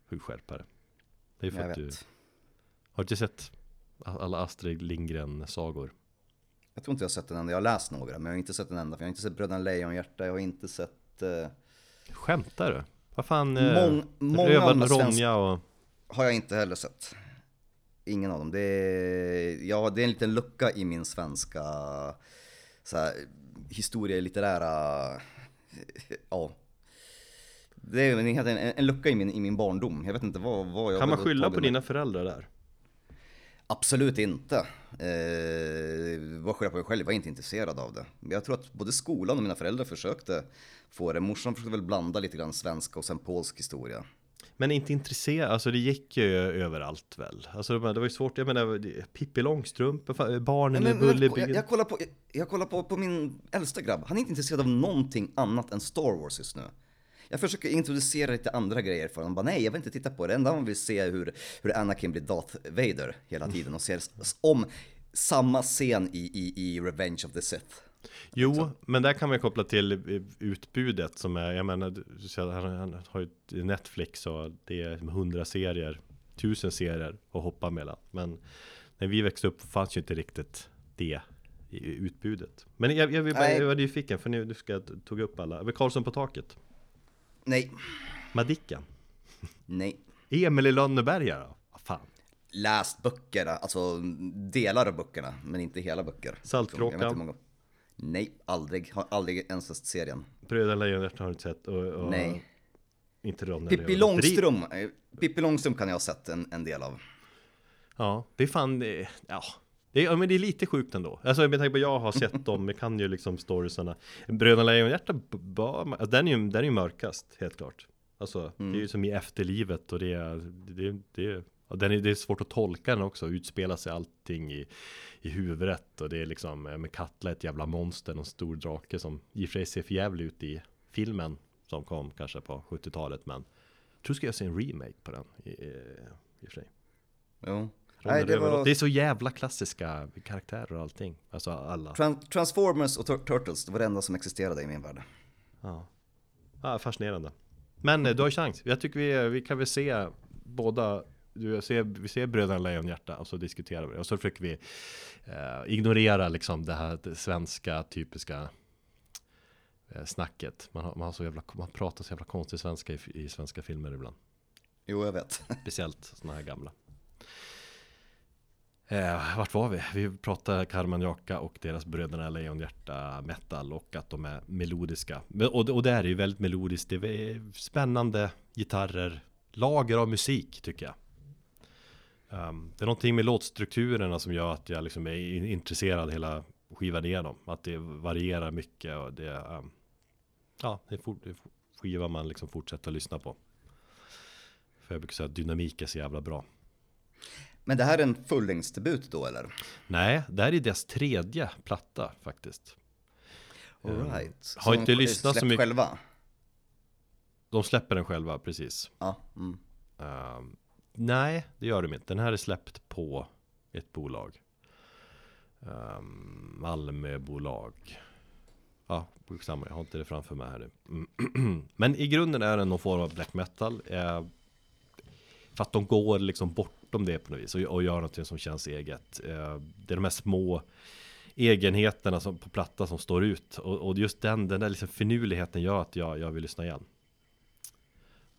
Hur skärpare det är för jag att vet. du Har du inte sett alla Astrid Lindgren-sagor? Jag tror inte jag har sett den enda, jag har läst några men jag har inte sett den enda för jag har inte sett Bröderna Lejonhjärta, jag har inte sett uh... Skämtar du? Vad fan, eh, Mång, många Rövarna Ronja och... Har jag inte heller sett Ingen av dem, det är, ja, det är en liten lucka i min svenska så här, historia litterära ja, det är en, en, en lucka i min, i min barndom. Jag vet inte vad, vad jag Kan man skylla på dina föräldrar där? Absolut inte. Eh, vad skylla på mig själv, jag var inte intresserad av det. Men jag tror att både skolan och mina föräldrar försökte få det. Morsan försökte väl blanda lite grann svenska och sen polsk historia. Men inte intresserad, alltså det gick ju överallt väl? Alltså det var ju svårt, jag menar Pippi Långstrump, barnen i Bullerbyn jag, jag kollar, på, jag, jag kollar på, på min äldsta grabb, han är inte intresserad av någonting annat än Star Wars just nu. Jag försöker introducera lite andra grejer för honom. Bara, nej, jag vill inte titta på det. Enda man vill se hur, hur Anakin blir Darth Vader hela tiden och ser om samma scen i, i, i Revenge of the Sith. Jo, så. men där kan man koppla till utbudet som är, jag menar, han, han har ju Netflix och det är hundra serier, tusen serier att hoppa mellan. Men när vi växte upp fanns ju inte riktigt det i utbudet. Men jag, jag, bara, jag var nyfiken, för nu, nu ska jag tog upp alla. Karlsson på taket. Nej. Madicken? Nej. Emil i Lönneberga då? Vad fan? Läst böckerna, alltså delar av böckerna, men inte hela böcker. Saltkråkan? Nej, aldrig. Har aldrig ens sett serien. Bröderna Lejonhjärta har du inte sett och, och Nej. Inte Ronja Pippi. Långstrump, eh, Pippi Långstrump kan jag ha sett en, en del av. Ja, det är fan, det- ja. Det är, ja, men det är lite sjukt ändå. Alltså jag tänker på, jag har sett dem, jag kan ju liksom storiesarna. Bröderna Lejonhjärta, alltså, den är ju den är ju mörkast, helt klart. Alltså, det är ju som i efterlivet och det är, det, det, den är, det är svårt att tolka den också, utspelar sig allting i, i huvudet och det är liksom med Katla ett jävla monster, någon stor drake som i och för sig ser för jävligt ut i filmen som kom kanske på 70-talet men jag tror ska jag se en remake på den i, i, i och för sig. Jo. Nej, det var det är så jävla klassiska karaktärer och allting. Alltså alla. Tran- Transformers och Tur- Turtles, det var det enda som existerade i min värld. Ja. ja, fascinerande. Men eh, du har chans. Jag tycker vi, vi kan väl se båda du ser, vi ser Bröderna Lejonhjärta och så diskuterar vi det. Och så försöker vi eh, ignorera liksom det här det svenska typiska eh, snacket. Man, har, man, har så jävla, man pratar så jävla konstig svenska i, i svenska filmer ibland. Jo, jag vet. Speciellt sådana här gamla. Eh, vart var vi? Vi pratade Karmanjaka och deras Bröderna Lejonhjärta metal och att de är melodiska. Och, och det är ju väldigt melodiskt. Det är spännande gitarrer, lager av musik tycker jag. Um, det är någonting med låtstrukturerna som gör att jag liksom är intresserad hela skivan igenom. Att det varierar mycket och det är um, Ja, det är, fort, det är skiva man liksom fortsätter att lyssna på. För jag brukar säga att dynamik är så jävla bra. Men det här är en fullängdsdebut då eller? Nej, det här är deras tredje platta faktiskt. All right. har inte lyssnat så mycket- själva? De släpper den själva, precis. Ja. Mm. Ehm, nej, det gör de inte. Den här är släppt på ett bolag. Um, Malmöbolag. Ja, skitsamma, jag har inte det framför mig här nu. Mm. Men i grunden är den någon form av black metal. Eh, för att de går liksom bortom det på något vis och, och gör någonting som känns eget. Eh, det är de här små egenheterna som, på platta som står ut. Och, och just den, den där liksom finurligheten gör att jag, jag vill lyssna igen.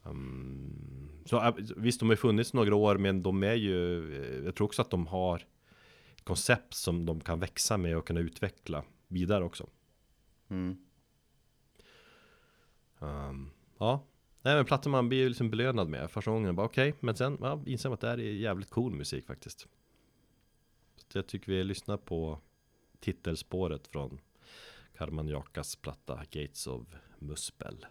Um, så äh, visst, de har funnits några år, men de är ju, eh, jag tror också att de har koncept som de kan växa med och kunna utveckla vidare också. Mm. Um, ja, nej men plattor man blir ju liksom belönad med första gången. Bara okej, men sen ja, inser man att det här är jävligt cool musik faktiskt. Så jag tycker vi lyssnar på titelspåret från Karman Jakas platta Gates of Muspel.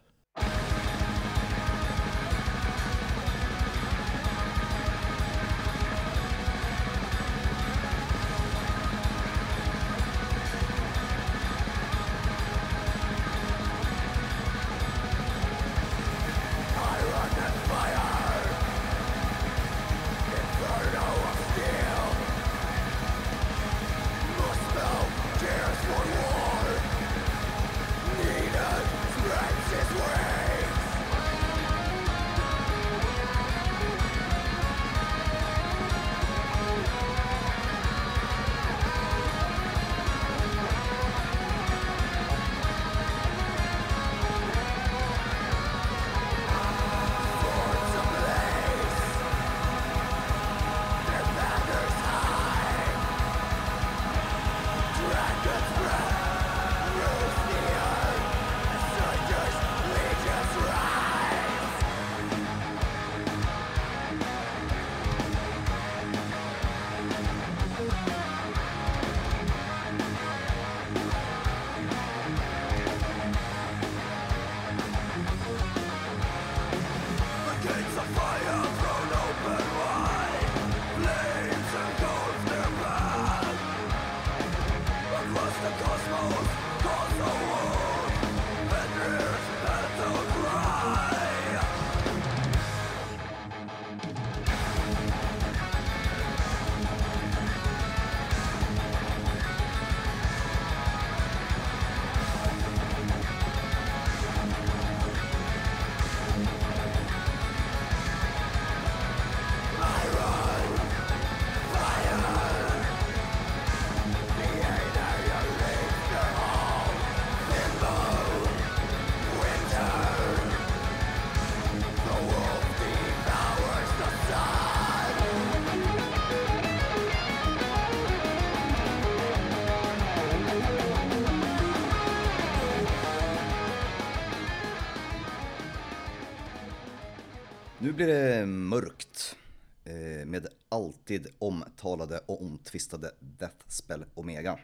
Blir det mörkt eh, med alltid omtalade och omtvistade Deathspell Omega.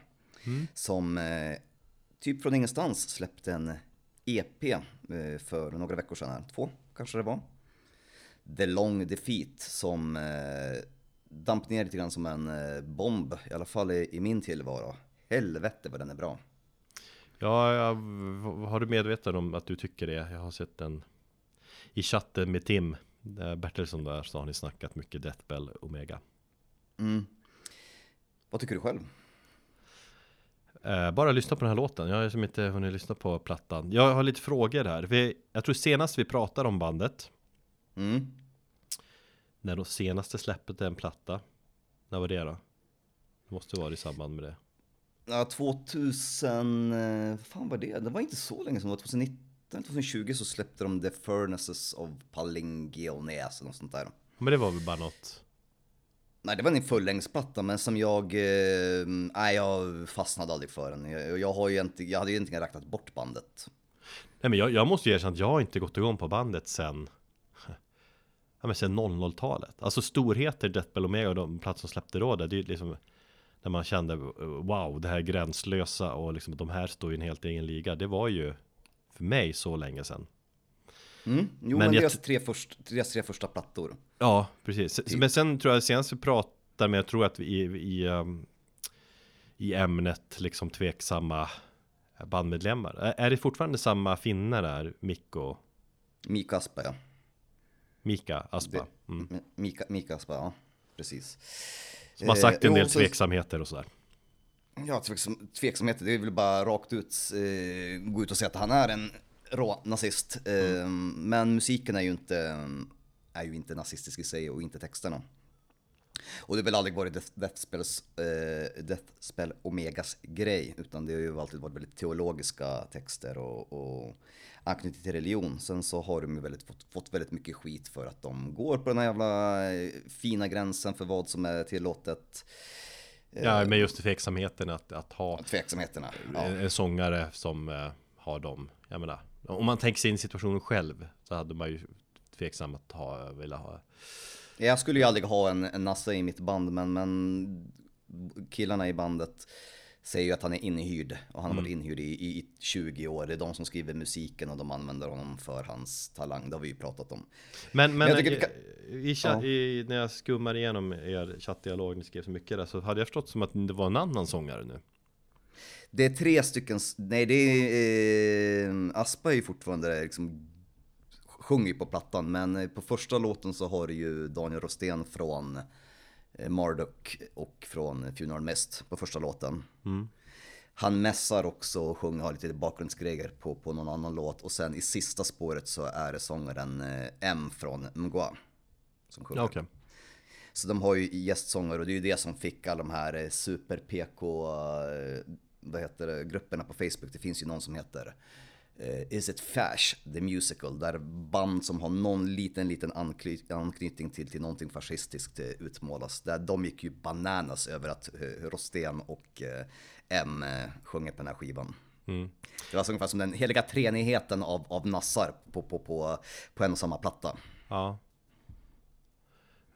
Som eh, typ från ingenstans släppte en EP eh, för några veckor sedan, två kanske det var. The Long Defeat som damp ner lite grann som en bomb, i alla fall i, min tillvaro. Helvete vad den är bra. Ja, jag, har du medveten om att du tycker det? Jag har sett den i chatten med Tim Bertilsson där så har ni snackat mycket Deathbell Omega. Mm. Vad tycker du själv? Eh, bara lyssna på den här låten. Jag har som inte hunnit lyssna på plattan. Jag har lite frågor här. Vi, jag tror senast vi pratade om bandet. Mm. När de senaste släppet en platta. När var det då? Det måste vara i samband med det. Ja, 2000, eh, fan var det? Det var inte så länge som det var 2019, 2020 så släppte de The Furnaces of Palingionäs eller något sånt där. Men det var väl bara något. Nej, det var en fullängdsplatta, men som jag, eh, nej jag fastnade aldrig för den. Jag, jag har ju inte, jag hade ju egentligen räknat bort bandet. Nej men jag, jag måste ju erkänna att jag har inte gått igång på bandet sen Ja men sen 00-talet Alltså storheter Deathbell Omega och de platser som släppte då Det är ju liksom När man kände Wow det här gränslösa och liksom de här står i en helt egen liga Det var ju För mig så länge sedan Mm. Jo, Men men, jag deras, t- tre först, deras tre första plattor. Ja precis Typ. Men sen tror jag senast vi pratade med Jag tror att vi i, i, um, i ämnet liksom tveksamma bandmedlemmar Är, är det fortfarande samma finnar där? Mikko Mika Aspa, ja. Mika Aspa mm. Mika, Mika Aspa, ja. Precis. Som har sagt en Eh, del jo, så- tveksamheter och sådär Ja, tveksam, tveksamheter, det är väl bara rakt ut eh, gå ut och säga att han är en rå nazist. Eh, Men musiken är ju, inte, är ju inte nazistisk i sig och inte texterna. Och det har väl aldrig varit Death, Deathspells, eh, Deathspell Omegas grej, utan det har ju alltid varit väldigt teologiska texter och, och anknytning till religion. Sen så har de ju väldigt, fått, fått väldigt mycket skit för att de går på den här jävla eh, fina gränsen för vad som är tillåtet. Ja, men just tveksamheten att, att ha Tveksamheterna. Ja. en, sångare som eh, har dem. Jag menar, om man tänker sig in situationen själv så hade man ju tveksam att ha, vilja ha. Jag skulle ju aldrig ha en, en nasse i mitt band, men, men killarna i bandet säger ju att han är inhyrd och han har varit inhyrd i, i, i 20 år. Det är de som skriver musiken och de använder honom för hans talang. Det har vi ju pratat om. Men, men jag tycker vi eh, kan- i, Ja. i, när jag skummar igenom er chattdialog, ni skrev så mycket där, så hade jag förstått som att det var en annan sångare nu. Det är tre stycken, nej det är, eh, Aspa är ju fortfarande liksom, sjunger ju på plattan, men eh, på första låten så har du ju Daniel Rostén från Marduk och från Funeral Mist på första låten. Han mässar också och sjunger, har lite bakgrundsgrejer på, på någon annan låt och sen i sista spåret så är det sångaren eh, M från Mgwa som sjunger. Okej. Så de har ju gästsångare och det är ju det som fick alla de här eh, super-PK, eh, vad heter det, grupperna på Facebook. Det finns ju någon som heter eh, Is it Fash, the musical, där band som har någon liten, liten ankny- anknytning till, till någonting fascistiskt eh, utmålas. Där de gick ju bananas över att eh, Rostén och eh, M eh, sjunger på den här skivan. Det var så ungefär som den heliga treenigheten av, av nassar på, på, på, på en och samma platta. Ja.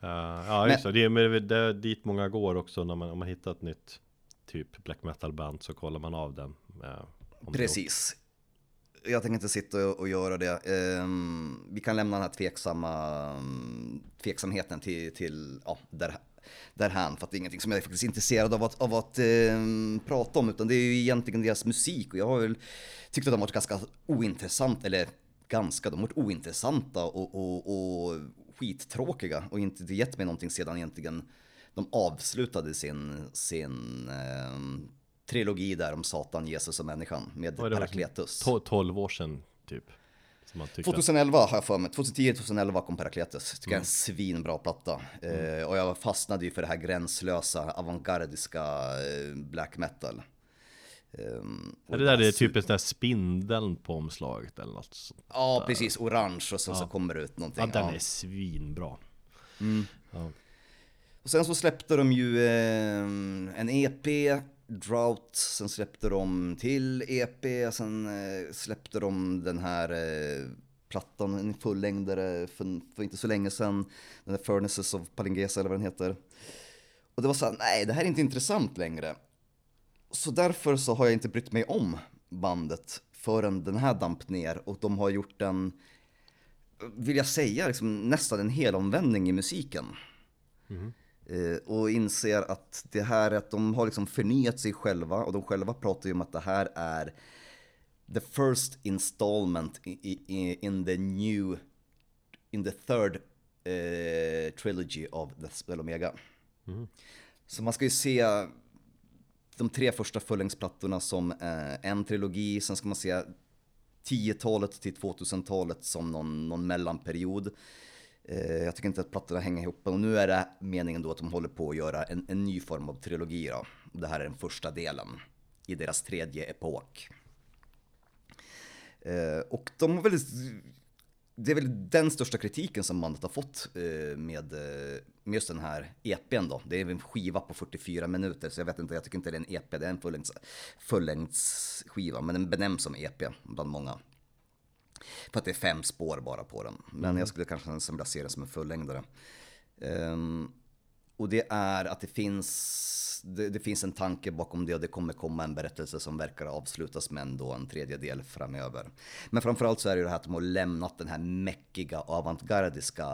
Ja, ja just det. Det är, men det är dit många går också när man, om man hittar ett nytt typ black metal band så kollar man av den. eh, det- Precis. Jag tänker inte sitta och göra det. Ehm, vi kan lämna den här tveksamma mm, tveksamheten till, till ja, där, därhän. För att det är ingenting som jag är faktiskt intresserad av att, av att eh, prata om. Utan det är ju egentligen deras musik. Och jag har väl tyckt att de har varit ganska ointressant. Eller ganska, de har varit ointressanta och, och, och skittråkiga. Och inte gett mig någonting sedan egentligen de avslutade sin, sin eh, trilogi där om Satan, Jesus och människan med det, Parakletus. to- 12 år sedan typ. Som man tyckte. 2011 har jag för mig, 2010-2011 kom Parakletus. Tycker jag är en svinbra platta. Eh, och jag fastnade ju för det här gränslösa, avantgardiska eh, black metal. Och Är det där det är typ en sån där spindeln på omslaget eller något sånt? Ja, precis. Orange och sen så kommer det ut någonting. Ja, den ja. är svinbra. Ja. Och sen så släppte de ju eh, en EP, Drought, sen släppte de till EP, sen eh, släppte de den här eh, plattan, en fullängdare för, för inte så länge sedan. Den där Furnaces of Palingesa eller vad den heter. Och det var så här, nej det här är inte intressant längre. Så därför så har jag inte brytt mig om bandet förrän den här damp ner och de har gjort en, vill jag säga, liksom, nästan en helomvändning i musiken. Mm. Eh, och inser att det här är att de har liksom förnyat sig själva och de själva pratar ju om att det här är the first installment in the new, in the third uh, trilogy of the Spell Omega. Mm. Så man ska ju se de tre första fullängdsplattorna som uh, en trilogi, sen ska man se 10-talet till 2000-talet som någon, någon mellanperiod. Eh, jag tycker inte att plattorna hänger ihop och nu är det meningen då att de håller på att göra en, en ny form av trilogi då. Det här är den första delen i deras tredje epok. Eh, och de har väldigt, det är väl den största kritiken som bandet har fått eh, med, eh, med just den här EPn då. Det är en skiva på 44 minuter, så jag vet inte, jag tycker inte det är en EP, det är en fullängds, fullängdsskiva, men den benämns som EP bland många. För att det är fem spår bara på den. Men mm. jag skulle kanske vilja se den som en fullängdare. Um, och det är att det finns, det, det, finns en tanke bakom det och det kommer komma en berättelse som verkar avslutas med ändå en tredjedel framöver. Men framförallt så är det ju det här att de har lämnat den här mäckiga avantgardiska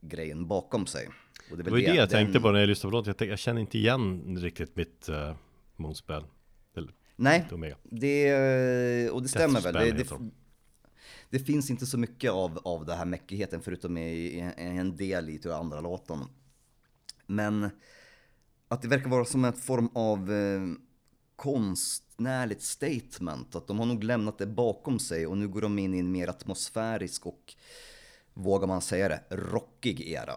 grejen bakom sig. Och det, var det, det jag den... tänkte på när jag lyssnade på låten. Jag, jag känner inte igen riktigt mitt uh, Moonspell. Nej, det, och det stämmer väl. Det, det, det, finns inte så mycket av, av den här mäckigheten förutom i, i en del i typ andra låten. Men att det verkar vara som en form av eh, konstnärligt statement. Att de har nog lämnat det bakom sig och nu går de in i en mer atmosfärisk och, vågar man säga det, rockig era.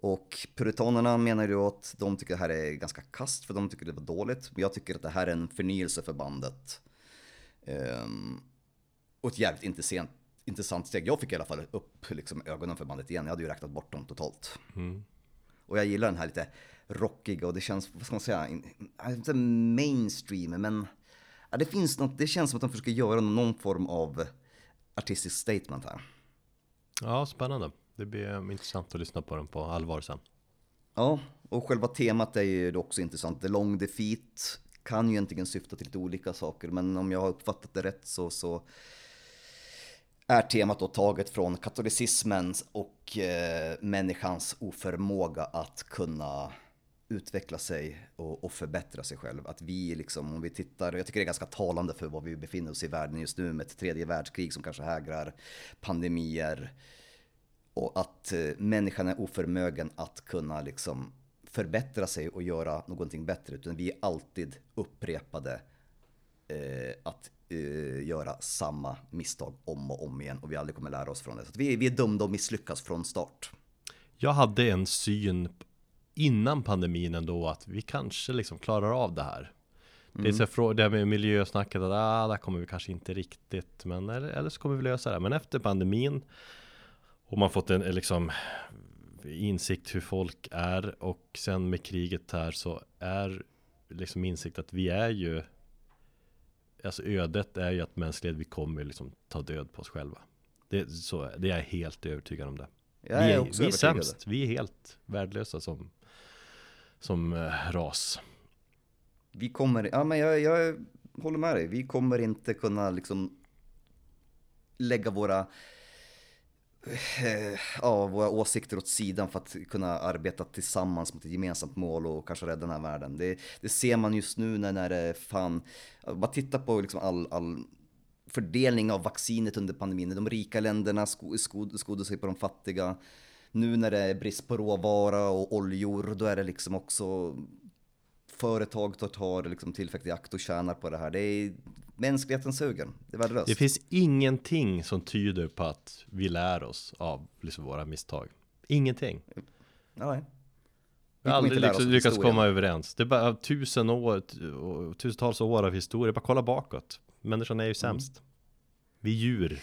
Och puritanerna menar ju att de tycker det här är ganska kast för de tycker det var dåligt. Men jag tycker att det här är en förnyelse för bandet. Um, och ett jävligt intressant, intressant steg. Jag fick i alla fall upp liksom, ögonen för bandet igen. Jag hade ju räknat bort dem totalt. Mm. Och jag gillar den här lite rockiga och det känns, vad ska man säga, inte mainstream, men ja, det finns något, det känns som att de försöker göra någon form av artistisk statement här. Ja, spännande. Det blir intressant att lyssna på den på allvar sen. Ja, och själva temat är ju också intressant. The long defeat kan ju egentligen syfta till lite olika saker, men om jag har uppfattat det rätt så, så är temat då taget från katolicismen och eh, människans oförmåga att kunna utveckla sig och, och, förbättra sig själv. Att vi liksom, om vi tittar, jag tycker det är ganska talande för vad vi befinner oss i världen just nu med ett tredje världskrig som kanske hägrar, pandemier och att eh, människan är oförmögen att kunna liksom förbättra sig och göra någonting bättre, utan vi är alltid upprepade eh, att uh, göra samma misstag om och om igen och vi aldrig kommer lära oss från det. Så vi, vi är dömda att misslyckas från start. Jag hade en syn innan pandemin ändå att vi kanske liksom klarar av det här. Mm. Det är så mm. det med miljösnacket att ah, där kommer vi kanske inte riktigt, men eller, eller så kommer vi lösa det. Men efter pandemin och man fått en liksom insikt hur folk är och sen med kriget här så är liksom insikt att vi är ju alltså ödet är ju att mänsklighet, vi kommer liksom ta död på oss själva. Det, så, det är jag helt övertygad om det. Jag är vi är, också vi är sämst, vi är helt värdelösa som, som uh, ras. Vi kommer, ja men jag, jag håller med dig, vi kommer inte kunna liksom lägga våra Eh, Eh, ja, våra åsikter åt sidan för att kunna arbeta tillsammans mot ett gemensamt mål och kanske rädda den här världen. Det, det ser man just nu när, när det fan, bara titta på liksom all, all fördelning av vaccinet under pandemin. De rika länderna sko, sko, skodde sig på de fattiga. Nu när det är brist på råvara och oljor, då är det liksom också företag tar, tar liksom tillfället i akt och tjänar på det här. Det är mänskligheten suger. Det är värdelöst. Det finns ingenting som tyder på att vi lär oss av liksom våra misstag. Ingenting. Nej. Vi har aldrig lyckats, lyckats komma överens. Det är bara tusen år, tusentals år av historia. Bara kolla bakåt. Människan är ju sämst. Mm. Vi är djur.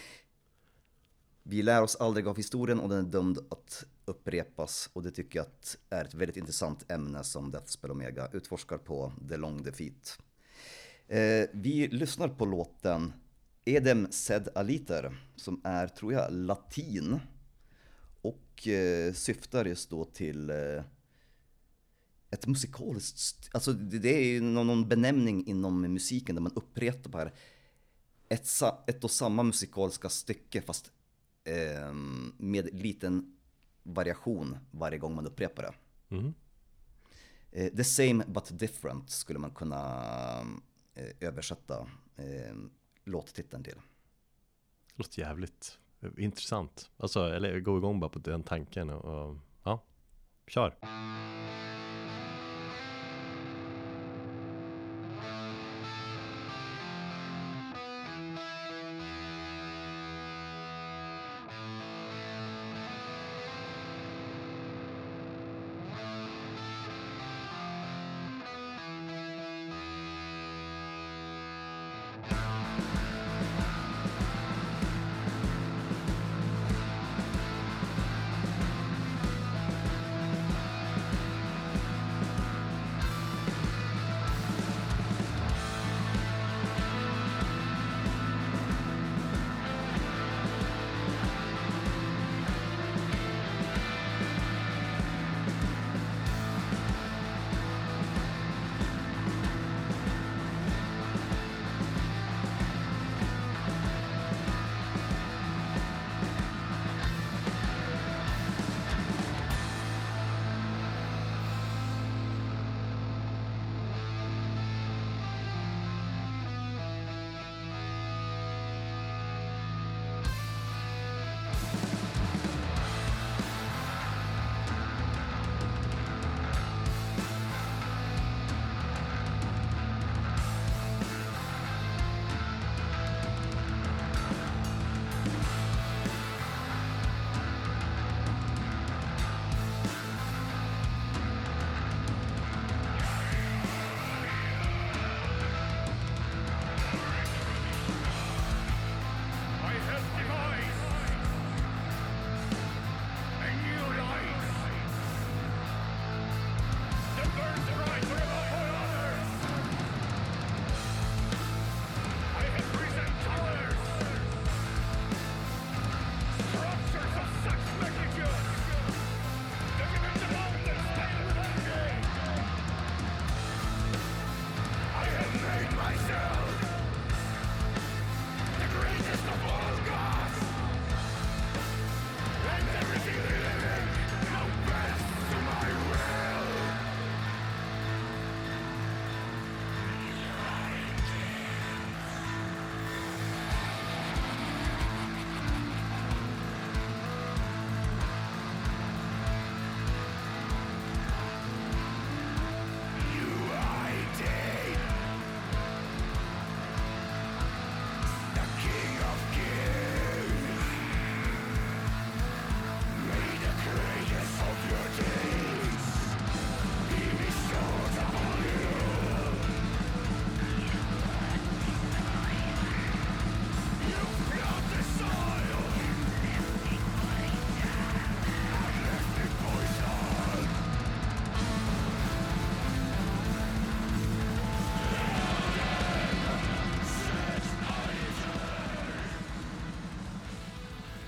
Vi lär oss aldrig av historien och den är dömd att upprepas. Och det tycker jag att är ett väldigt intressant ämne som Deathspell Omega utforskar på The Long Defeat. Eh, vi lyssnar på låten Edem Sed Aliter som är, tror jag, latin och eh, syftar just då till eh, ett musikaliskt, alltså det är ju någon benämning inom musiken där man upprepar ett, ett och samma musikaliska stycke fast eh, med liten variation varje gång man upprepar det. Mm. Eh, the same but different skulle man kunna Eh, översatta översätta eh, låttiteln till. Det låter jävligt eh, intressant. Alltså, eller gå igång bara på den tanken och, och ja, kör.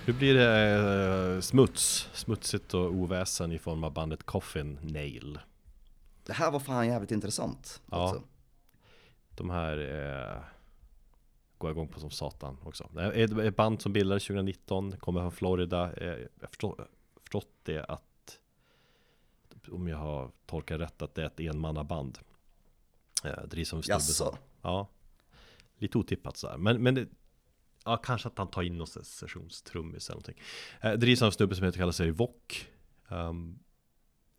Nu blir det eh, smuts, smutsigt och oväsen i form av bandet Coffin Nail. Det här var fan jävligt intressant. Ja. Också. De här eh, går igång på som satan också. Det är ett band som bildades 2019, kommer från Florida. Eh, jag har förstått det att, om jag har tolkat rätt, att det är ett enmannaband. Eh, drivs av Jaså? Ja. Lite otippat sådär. Men, men det, Ja, kanske att han tar in någon sessionstrummis eller någonting. Eh, drivs av en snubbe som heter, kallar sig Vock. Um,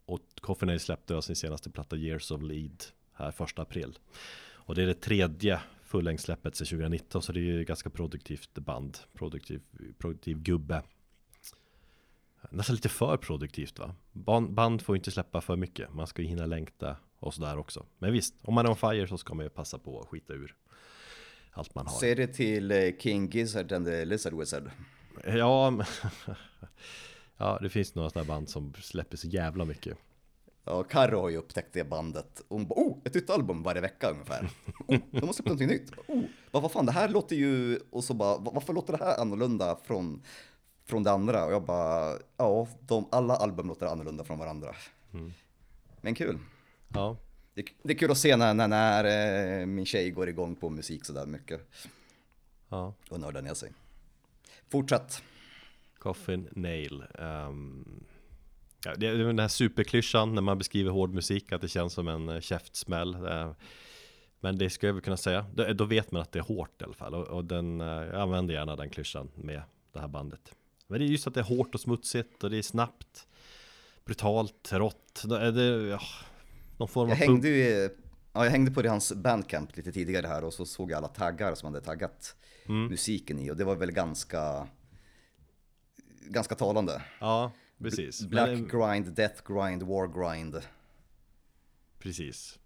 och Coffin släppte sin senaste platta Years of Lead här första april. Och det är det tredje fullängdssläppet sedan 2019 så det är ju ganska produktivt band. Produktiv, produktiv gubbe. Nästan lite för produktivt va? Band får inte släppa för mycket. Man ska ju hinna längta och sådär också. Men visst, om man är on fire så ska man ju passa på att skita ur allt man har. Säg det till eh, King Gizzard and the Lizard Wizard. Ja, ja det finns några sådana band som släpper så jävla mycket. Ja, Karo har ju upptäckt det bandet. Hon bara, oh, ett nytt album varje vecka ungefär. Oh, de måste släppa någonting nytt. Oh, vad, vad fan, det här låter ju, och så bara, varför låter det här annorlunda från, från det andra? Och jag bara, ja, de, alla album låter annorlunda från varandra. Mm. Men kul. Ja. Det, det, är kul att se när, när, när eh, min tjej går igång på musik sådär mycket. Ja. Och nördar ner sig. Fortsätt. Coffin Nail. Um, ja, det är den här superklyschan när man beskriver hård musik, att det känns som en eh, käftsmäll. Men det ska jag väl kunna säga. Då vet man att det är hårt i alla fall. Och, den, eh, jag använder gärna den klyschan med det här bandet. Men det är just att det är hårt och smutsigt och det är snabbt, brutalt, rått. Det, ja, någon form jag hängde ju, ja, jag hängde på det hans bandcamp lite tidigare här och så såg jag alla taggar som hade taggat mm. musiken i och det var väl ganska, ganska talande. Ja, precis. Black Men, grind, death grind, war grind. Precis,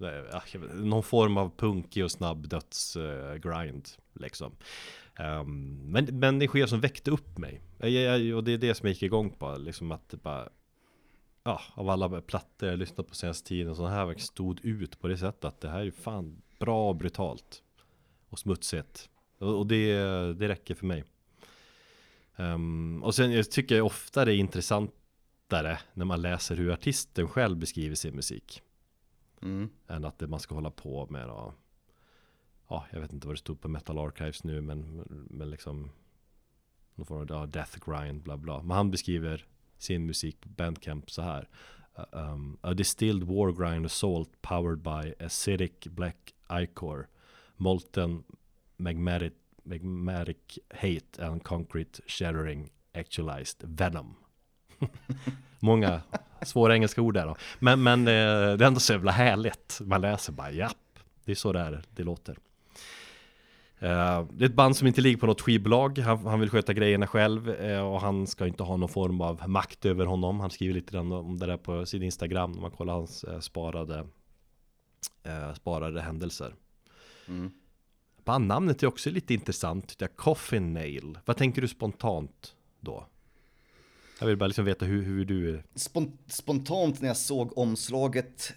någon form av punkig och snabb dödsgrind liksom. Um, men, men det sker som väckte upp mig. och det är det som jag gick igång på, liksom att bara ja, av alla plattor jag lyssnat på senaste tiden så här stod ut på det sättet att det här är fan bra och brutalt och smutsigt. Och, och det, det räcker för mig. Um, och sen jag tycker jag ofta det är intressantare när man läser hur artisten själv beskriver sin musik. Mm. Än att det man ska hålla på med då. Ja, jag vet inte vad det stod på Metal Archives nu men, men liksom någon form av death grind bla bla. Men han beskriver sin musik på Bandcamp så här. Uh, um, a distilled wargrind assault powered by acidic black ichor, molten magmatic, magmatic hate and concrete shattering actualized venom. Många svåra engelska ord där då. Men, men eh, det är ändå så jävla härligt. Man läser bara japp, det är så det är, det låter. Uh, det är ett band som inte ligger på något skivbolag, han, han vill sköta grejerna själv uh, och han ska inte ha någon form av makt över honom. Han skriver lite grann om det där på sin Instagram när man kollar hans uh, sparade, sparade händelser. Mm. Bandnamnet är också lite intressant, tycker jag. Coffin Nail. Vad tänker du spontant då? Jag vill bara liksom veta hur, hur du... Spontant när jag såg omslaget,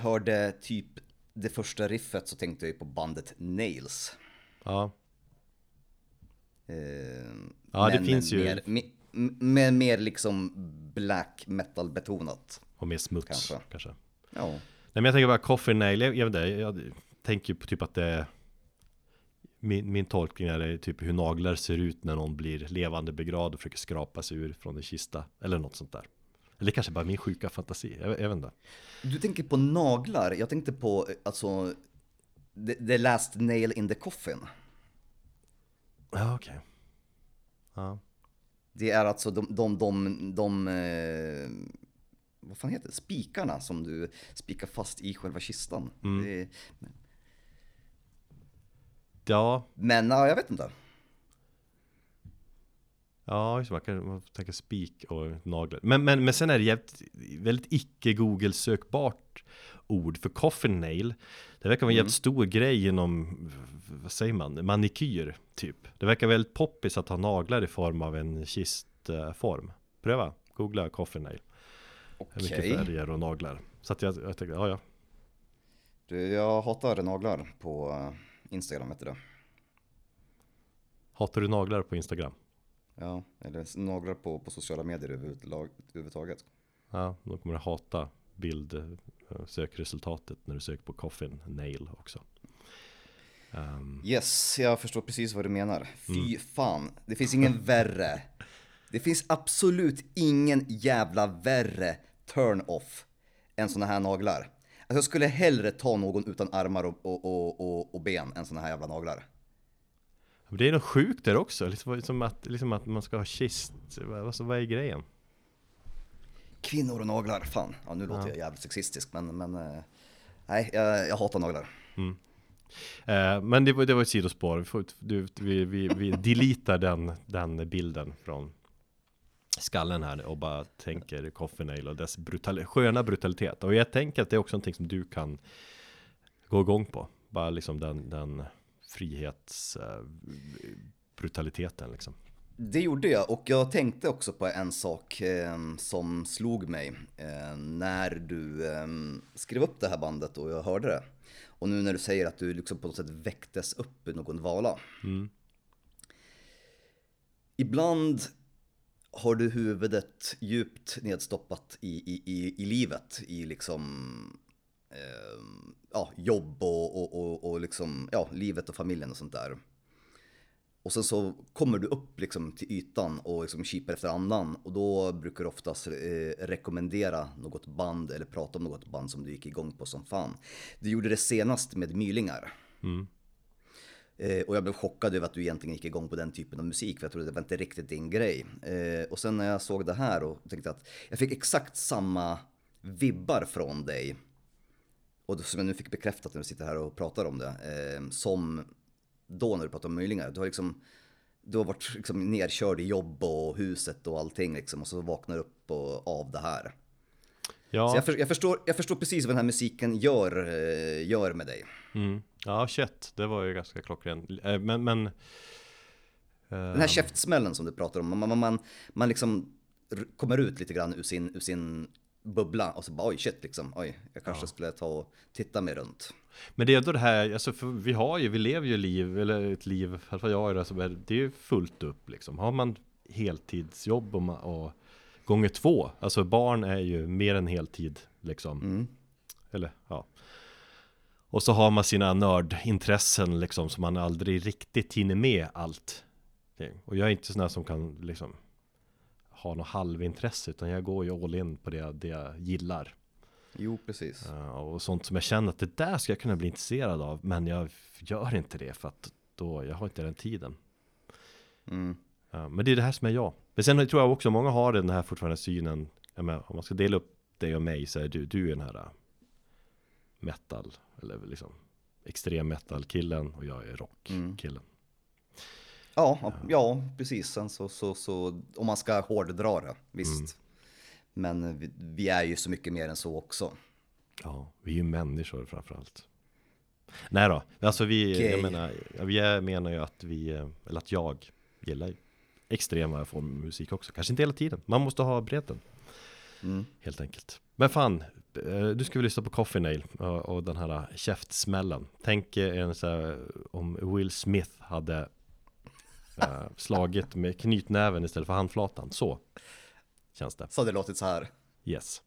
hörde typ det första riffet så tänkte jag på bandet Nails. Ja. Eh, ja, det finns ju. Mer, med mer liksom black metal betonat. Och mer smuts kanske. kanske. Ja. Nej men jag tänker bara Coffin Nail, jag, jag, jag, jag tänker på typ att det min, min tolkning är typ hur naglar ser ut när någon blir levande begravd och försöker skrapa sig ur från en kista. Eller något sånt där. Eller kanske bara min sjuka fantasi, jag, jag vet inte. Du tänker på naglar, jag tänkte på alltså The, the last nail in the coffin. Ja, okej. Okay. Ja. Det är alltså de, de, de, de eh, vad fan heter det, spikarna som du spikar fast i själva kistan. Mm. Det, ja. Men ja, jag vet inte. Ja, just man kan man tänka spik och naglar. Men, men, men sen är det jävligt, väldigt icke Google sökbart ord för coffin nail. Det verkar vara en mm. stor grej inom, vad säger man, manikyr typ. Det verkar väldigt poppis att ha naglar i form av en kistform. Pröva, googla coffin nail. Okej. Okay. Mycket färger och naglar. Så att jag, jag tänkte, ja ja. Du, jag hatar naglar på eh, Instagram, heter det. Hatar du naglar på Instagram? Ja, eller naglar på, på sociala medier överhuvudtaget. Ja, då kommer du hata bild sökresultatet när du söker på coffin nail också. Um. Yes, jag förstår precis vad du menar. Fy mm. fan, det finns ingen värre. Det finns absolut ingen jävla värre turn-off än såna här naglar. Alltså jag skulle hellre ta någon utan armar och, och, och, och ben än såna här jävla naglar. Det är något sjukt där också, liksom att, liksom att man ska ha kist. Alltså, vad är grejen? Kvinnor och naglar, fan. Ja, nu låter ja. jag jävligt sexistisk men, men eh, nej, jag, jag hatar naglar. Mm. Eh, men det det var ett sidospår, vi, får, du, vi, vi, vi deletar den, den bilden från skallen här och bara tänker Coffee och dess brutal, sköna brutalitet. Och jag tänker att det är också någonting som du kan gå igång på. Bara liksom den, den frihetsbrutaliteten eh, liksom. Det gjorde jag och jag tänkte också på en sak eh, som slog mig eh, när du eh, skrev upp det här bandet och jag hörde det. Och nu när du säger att du liksom på något sätt väcktes upp i någon dvala. Mm. Ibland har du huvudet djupt nedstoppat i, i, i, i livet, i liksom eh, ja, jobb och, och, och, och liksom, ja, livet och familjen och sånt där. Och sen så kommer du upp liksom till ytan och liksom kipar efter andan och då brukar du oftast eh, rekommendera något band eller prata om något band som du gick igång på som fan. Du gjorde det senast med Mylingar. Mm. Eh, och jag blev chockad över att du egentligen gick igång på den typen av musik för jag trodde det var inte riktigt din grej. Eh, och sen när jag såg det här och tänkte att jag fick exakt samma vibbar från dig. Och som jag nu fick bekräftat när du sitter här och pratar om det. Som då när du pratar om Mylingar. Du har liksom du har varit liksom nerkörd i jobb och huset och allting liksom och så vaknar du upp och, av det här. Ja, Så jag, för, jag, förstår, jag förstår precis vad den här musiken gör, eh, gör med dig. mm. ja shit, det var ju ganska klockrent. Eh, Men, men Den här käftsmällen som du pratar om, man, man, man, man liksom kommer ut lite grann ur sin, ur sin bubbla och så bara oj shit liksom, oj, jag kanske skulle ta och titta mig runt. Men det är ändå det här, alltså vi har ju, vi lever ju liv, eller ett liv, i alla fall jag är det, som är, det är ju fullt upp liksom. Har man heltidsjobb och, ma- och gånger två, alltså barn är ju mer än heltid liksom. Mm. Eller ja. Och så har man sina nördintressen liksom som man aldrig riktigt hinner med allt. Och jag är inte sån här som kan liksom ha något halvintresse utan jag går ju all in på det, det jag gillar. Jo, precis. Uh, och sånt som jag känner att det där ska jag kunna bli intresserad av men jag gör inte det för att då, jag har inte den tiden. Mm. Uh, men det är det här som är jag. Men sen tror jag också många har den här fortfarande synen, menar, om man ska dela upp dig och mig så är du, du är den här uh, metal, eller liksom extrem metal killen och jag är rock Mm. killen. Ja, ja, ja, precis. Sen så, så, så, om man ska hårddra det, visst. Mm. Men vi, vi är ju så mycket mer än så också. Ja, vi är ju människor framförallt. Nej då, alltså vi, jag Okej. menar, vi menar ju att vi, eh, eller att jag gillar ju extrema former av musik också. Kanske inte hela tiden, man måste ha bredden Mm. helt enkelt. Men fan, eh, du ska väl lyssna på Coffee Nail och, den här käftsmällen. Tänk eh, en så här, om Will Smith hade eh, slagit med knytnäven istället för handflatan. Så känns det. Så hade det låtit så här. Yes.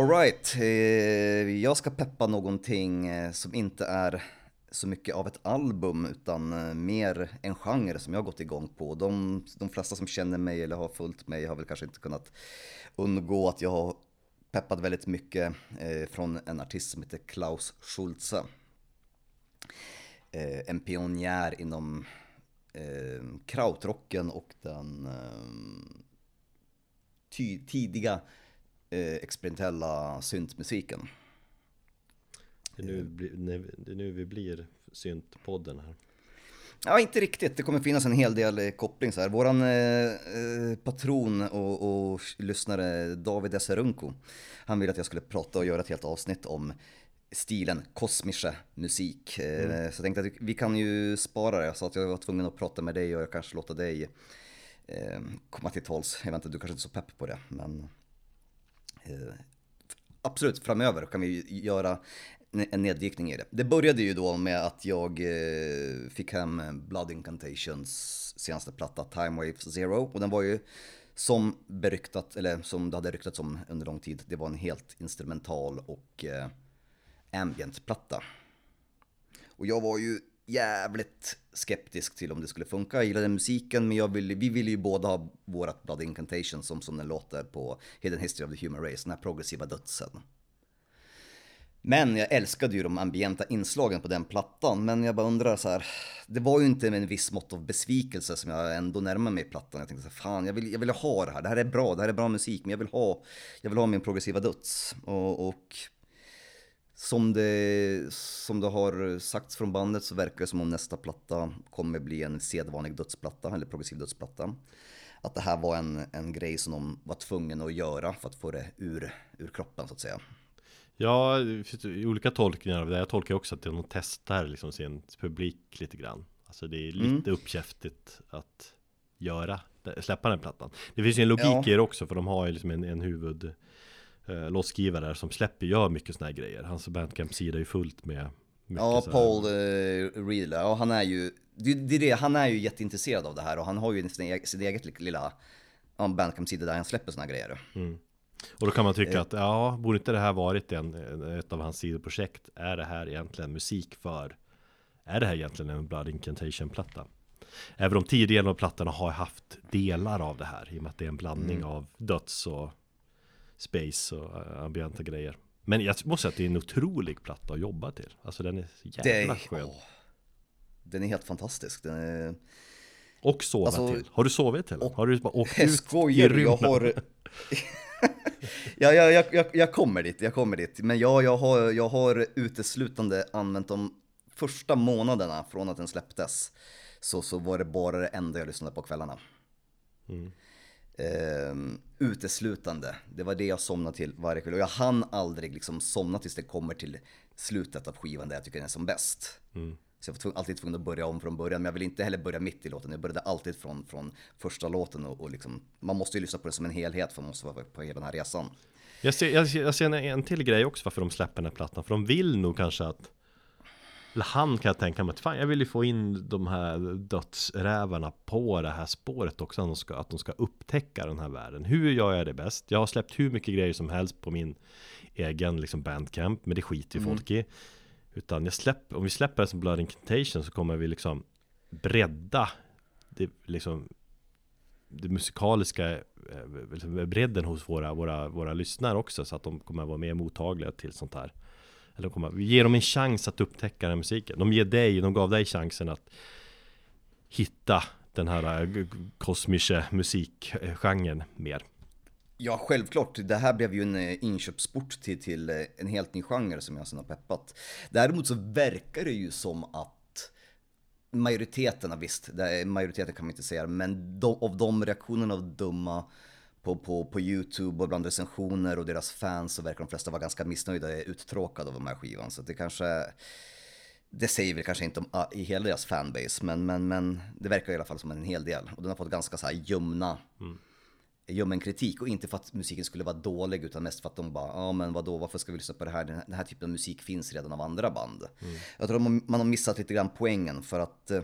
Alright, eh, jag ska peppa någonting eh, som inte är så mycket av ett album utan eh, mer en genre som jag har gått igång på. De, de flesta som känner mig eller har följt mig har väl kanske inte kunnat undgå att jag har peppat väldigt mycket från en artist som heter Klaus Schulze. En pionjär inom krautrocken och den tidiga experimentella syntmusiken. Det är nu, det är nu vi blir syntpodden här. Ja, inte riktigt. Det kommer finnas en hel del eh, koppling så här. Våran eh, eh, patron och, och lyssnare David Esserunko, han ville att jag skulle prata och göra ett helt avsnitt om stilen kosmische musik. Eh, Så jag tänkte att vi kan ju spara det, så att jag var tvungen att prata med dig och jag kanske låta dig eh, komma till tals. Jag vet inte, du kanske inte är så pepp på det, men eh, Eh, absolut, framöver kan vi göra en neddykning i det. Det började ju då med att jag eh, fick hem Blood Incantations senaste platta Time Wave Zero och den var ju som beryktat, eller som det hade ryktats om under lång tid, det var en helt instrumental och eh, ambient platta. Och jag var ju jävligt skeptisk till om det skulle funka. Jag gillade musiken, men jag vi ville ju båda ha vårat Blood Incantation som, som den låter på Hidden History of the Human Race, den här progressiva dödsen. Men jag älskade ju de ambienta inslagen på den plattan, men jag bara undrar så här, det var ju inte med en viss mått av besvikelse som jag ändå närmade mig plattan. Jag tänkte så här, fan, jag vill, jag vill ha det här, det här är bra, det här är bra musik, men jag vill ha, jag vill ha min progressiva döds. Och, och som det, som det har sagts från bandet så verkar det som om nästa platta kommer bli en sedvanlig dödsplatta, eller progressiv dödsplatta. Att det här var en, en grej som de var tvungna att göra för att få det ur, ur kroppen så att säga. Ja, det finns olika tolkningar av det. Jag tolkar också att de testar liksom sin publik lite grann. Alltså det är lite uppkäftigt att göra, släppa den plattan. Det finns ju en logik Ja. i det också, för de har ju liksom en, en huvud eh, låtskrivare som släpper, gör mycket såna här grejer. Hans bandcamp-sida är ju fullt med Ja, Paul eh, Reed, ja, han är ju, det, det det, han är ju jätteintresserad av det här och han har ju sin, sin eget lilla bandcamp-sida där han släpper såna grejer. Och då kan man tycka Eh. att, ja, borde inte det här varit en, ett av hans sidoprojekt? Är det här egentligen musik för, är det här egentligen en Blood Incantation-platta? Även om tidigare av plattorna har haft delar av det här, i och med att det är en blandning Mm. av döds och space och äh, ambienta grejer. Men jag måste säga att det är en otrolig platta att jobba till. Alltså den är jävla skön. åh, den är helt fantastisk. Den är, Och sova Alltså, till. Har du sovit till den? Har du bara åkt jag ut i skojar, jag rymden? har... ja, jag, jag, jag, jag kommer dit, jag kommer dit. Men ja, jag har, jag har uteslutande använt de första månaderna från att den släpptes. Så, så var det bara det enda jag lyssnade på kvällarna. Mm. Ehm, uteslutande. Det var det jag somnade till varje kväll. Och jag hann aldrig liksom somna tills det kommer till slutet av skivan där jag tycker den är som bäst. Mm. Så jag var tvungen, alltid tvungen att börja om från början. Men jag vill inte heller börja mitt i låten. Jag började alltid från, från första låten. Och, och liksom, man måste ju lyssna på det som en helhet för man måste vara på hela den här resan. Jag ser, jag, ser- jag ser en, en till grej också varför de släpper den här plattan. För de vill nog kanske att eller han kan jag tänka mig att fan jag vill ju få in de här dödsrävarna på det här spåret också. Att de, ska, att de ska upptäcka den här världen. Hur gör jag det bäst? Jag har släppt hur mycket grejer som helst på min egen liksom bandcamp. Men det skiter ju folk i. Utan jag släpper, om vi släpper det som Blood Incantation så kommer vi liksom bredda det, liksom, det musikaliska eh, liksom bredden hos våra, våra, våra lyssnare också så att de kommer vara mer mottagliga till sånt här. Eller de kommer, vi ger dem en chans att upptäcka den här musiken. De ger dig, de gav dig chansen att hitta den här eh, kosmiska kosmische musikgenren mer. Ja, självklart. Det här blev ju en eh, inköpsport till, till eh, en helt ny genre som jag sen har peppat. Däremot så verkar det ju som att majoriteten, visst, majoriteten kan man inte säga, men de, av de reaktionerna av dumma på, på, på YouTube och bland recensioner och deras fans så verkar de flesta vara ganska missnöjda, uttråkade av de här skivan. Så det kanske, det säger vi kanske inte om ah, i hela deras fanbase, men, men, men det verkar i alla fall som en hel del. Och den har fått ganska så här ljumna ljummen kritik och inte för att musiken skulle vara dålig utan mest för att de bara, ja men vadå, varför ska vi lyssna på det här? Den här, den här typen av musik finns redan av andra band. Jag tror man, man har missat lite grann poängen för att, eh,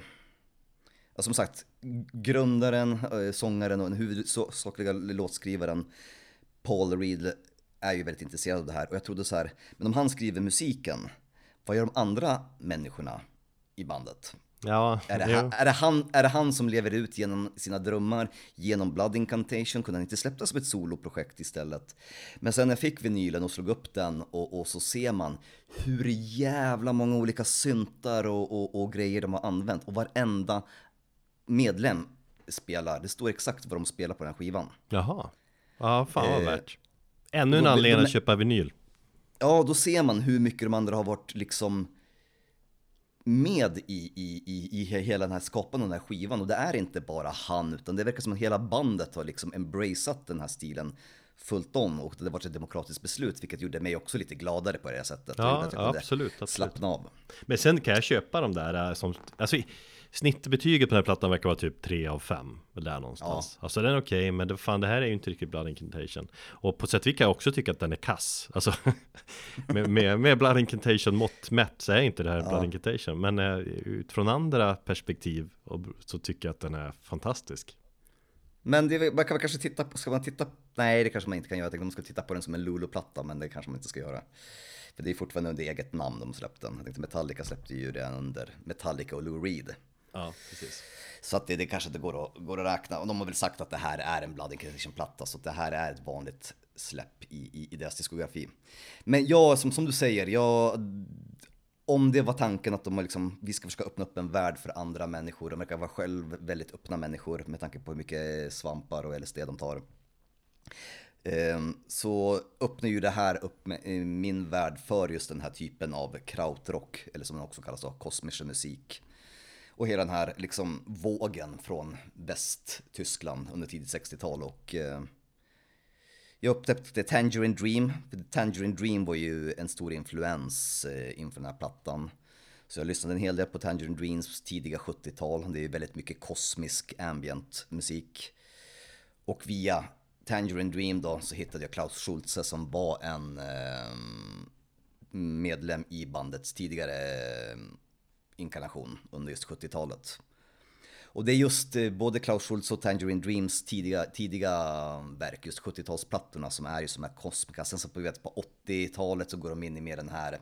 som sagt, grundaren, eh, sångaren och den huvudsakliga låtskrivaren Paul Reed är ju väldigt intresserad av det här och jag trodde så här, men om han skriver musiken, vad gör de andra människorna i bandet? Ja, Är det, han, är, det han, är det han som lever ut genom sina drömmar, genom Blood Incantation? Kunde han inte släppa det som ett soloprojekt istället? Men sen när jag fick vinylen och slog upp den och, och så ser man hur jävla många olika syntar och, och, och grejer de har använt och varenda medlem spelar. Det står exakt vad de spelar på den här skivan. Jaha. Ja, fan vad Eh, värt. Ännu en anledning att köpa vinyl. Ja, då ser man hur mycket de andra har varit liksom med i, i, i, i hela den här skapandet av den här skivan. Och det är inte bara han, utan det verkar som att hela bandet har liksom embraceat den här stilen fullt om. Och det har varit ett demokratiskt beslut, vilket gjorde mig också lite gladare på det här sättet. Ja, jag ja, absolut, absolut. Slappna av. Men sen kan jag köpa de där eh, som, alltså snittbetyget på den här plattan verkar vara typ 3 av 5. Där någonstans. Alltså den är okej, men det, fan det här är ju inte riktigt Blood Incantation. Och på sätt och vis kan jag också tycka att den är kass. Alltså med, med, med Blood Incantation mått mätt så är inte det här Blood Incantation. Men eh, utifrån andra perspektiv och, så tycker jag att den är fantastisk. Men det, man kan väl kanske titta på, ska man titta, nej det kanske man inte kan göra, jag tänkte man ska titta på den som en Lulu-platta, men det kanske man inte ska göra. För det är fortfarande under eget namn de släppte den. Jag tänkte Metallica släppte ju den under Metallica och Lou Reed. Ja, precis. Så att det, det kanske inte går att, går att räkna. Och de har väl sagt att det här är en Blood Inquisition-platta, så att det här är ett vanligt släpp i, i, i deras diskografi. Men ja, som, som du säger, jag, om det var tanken att de liksom, vi ska försöka öppna upp en värld för andra människor, de verkar vara själv väldigt öppna människor med tanke på hur mycket svampar och LSD de tar. Ehm, så öppnar ju det här upp min värld för just den här typen av krautrock, eller som den också kallas då, kosmisk musik. Och hela den här liksom vågen från Västtyskland under tidigt 60-tal och eh, jag upptäckte Tangerine Dream. För Tangerine Dream var ju en stor influens eh, inför den här plattan. Så jag lyssnade en hel del på Tangerine Dreams tidiga 70-tal. Det är ju väldigt mycket kosmisk ambient musik. Och via Tangerine Dream då så hittade jag Klaus Schulze som var en eh, medlem i bandets tidigare eh, inkarnation under just 70-talet. Och det är just eh, både Klaus Schultz och Tangerine Dreams tidiga, tidiga verk, just 70-talsplattorna som är ju som är kosmika. Sen så på, vet, på 80-talet så går de in i mer den här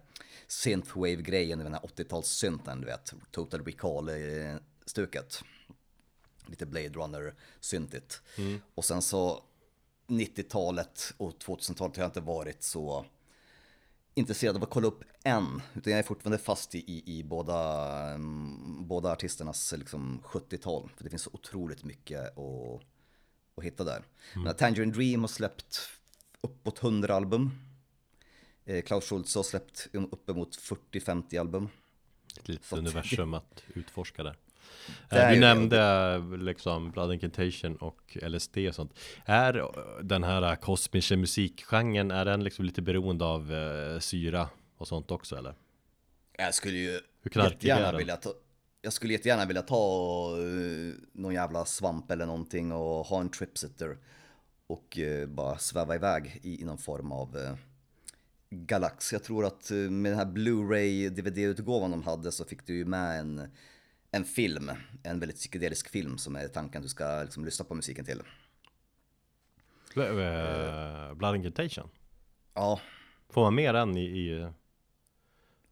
synthwave-grejen, den här 80-talssynten, du vet, Total Recall-stuket. Lite Blade Runner-syntigt. Och sen så 90-talet och 2000-talet har jag inte varit så intresserad av att kolla upp än, utan jag är fortfarande fast i, i, i båda, mm, båda artisternas liksom, 70-tal. För det finns så otroligt mycket att, att hitta där. Men Tangerine Dream har släppt uppåt 100 album. Eh, Klaus Schultz har släppt uppemot 40-50 album. Ett litet universum att utforska där. Eh, Du nämnde liksom Blood Incantation och LSD och sånt. Är eh, den här kosmiska musikgenren, är den liksom lite beroende av eh, syra och sånt också eller? Jag skulle ju jättegärna vilja ta jag skulle jättegärna vilja ta uh, någon jävla svamp eller någonting och ha en tripsitter och eh, bara sväva iväg i, i någon form av eh, galax. Jag tror att eh, med den här Blu-ray DVD-utgåvan de hade så fick du ju med en, en film, en väldigt psykedelisk film som är tanken att du ska liksom lyssna på musiken till. Eh, Blood Incantation? Ja, Får man mer än i, i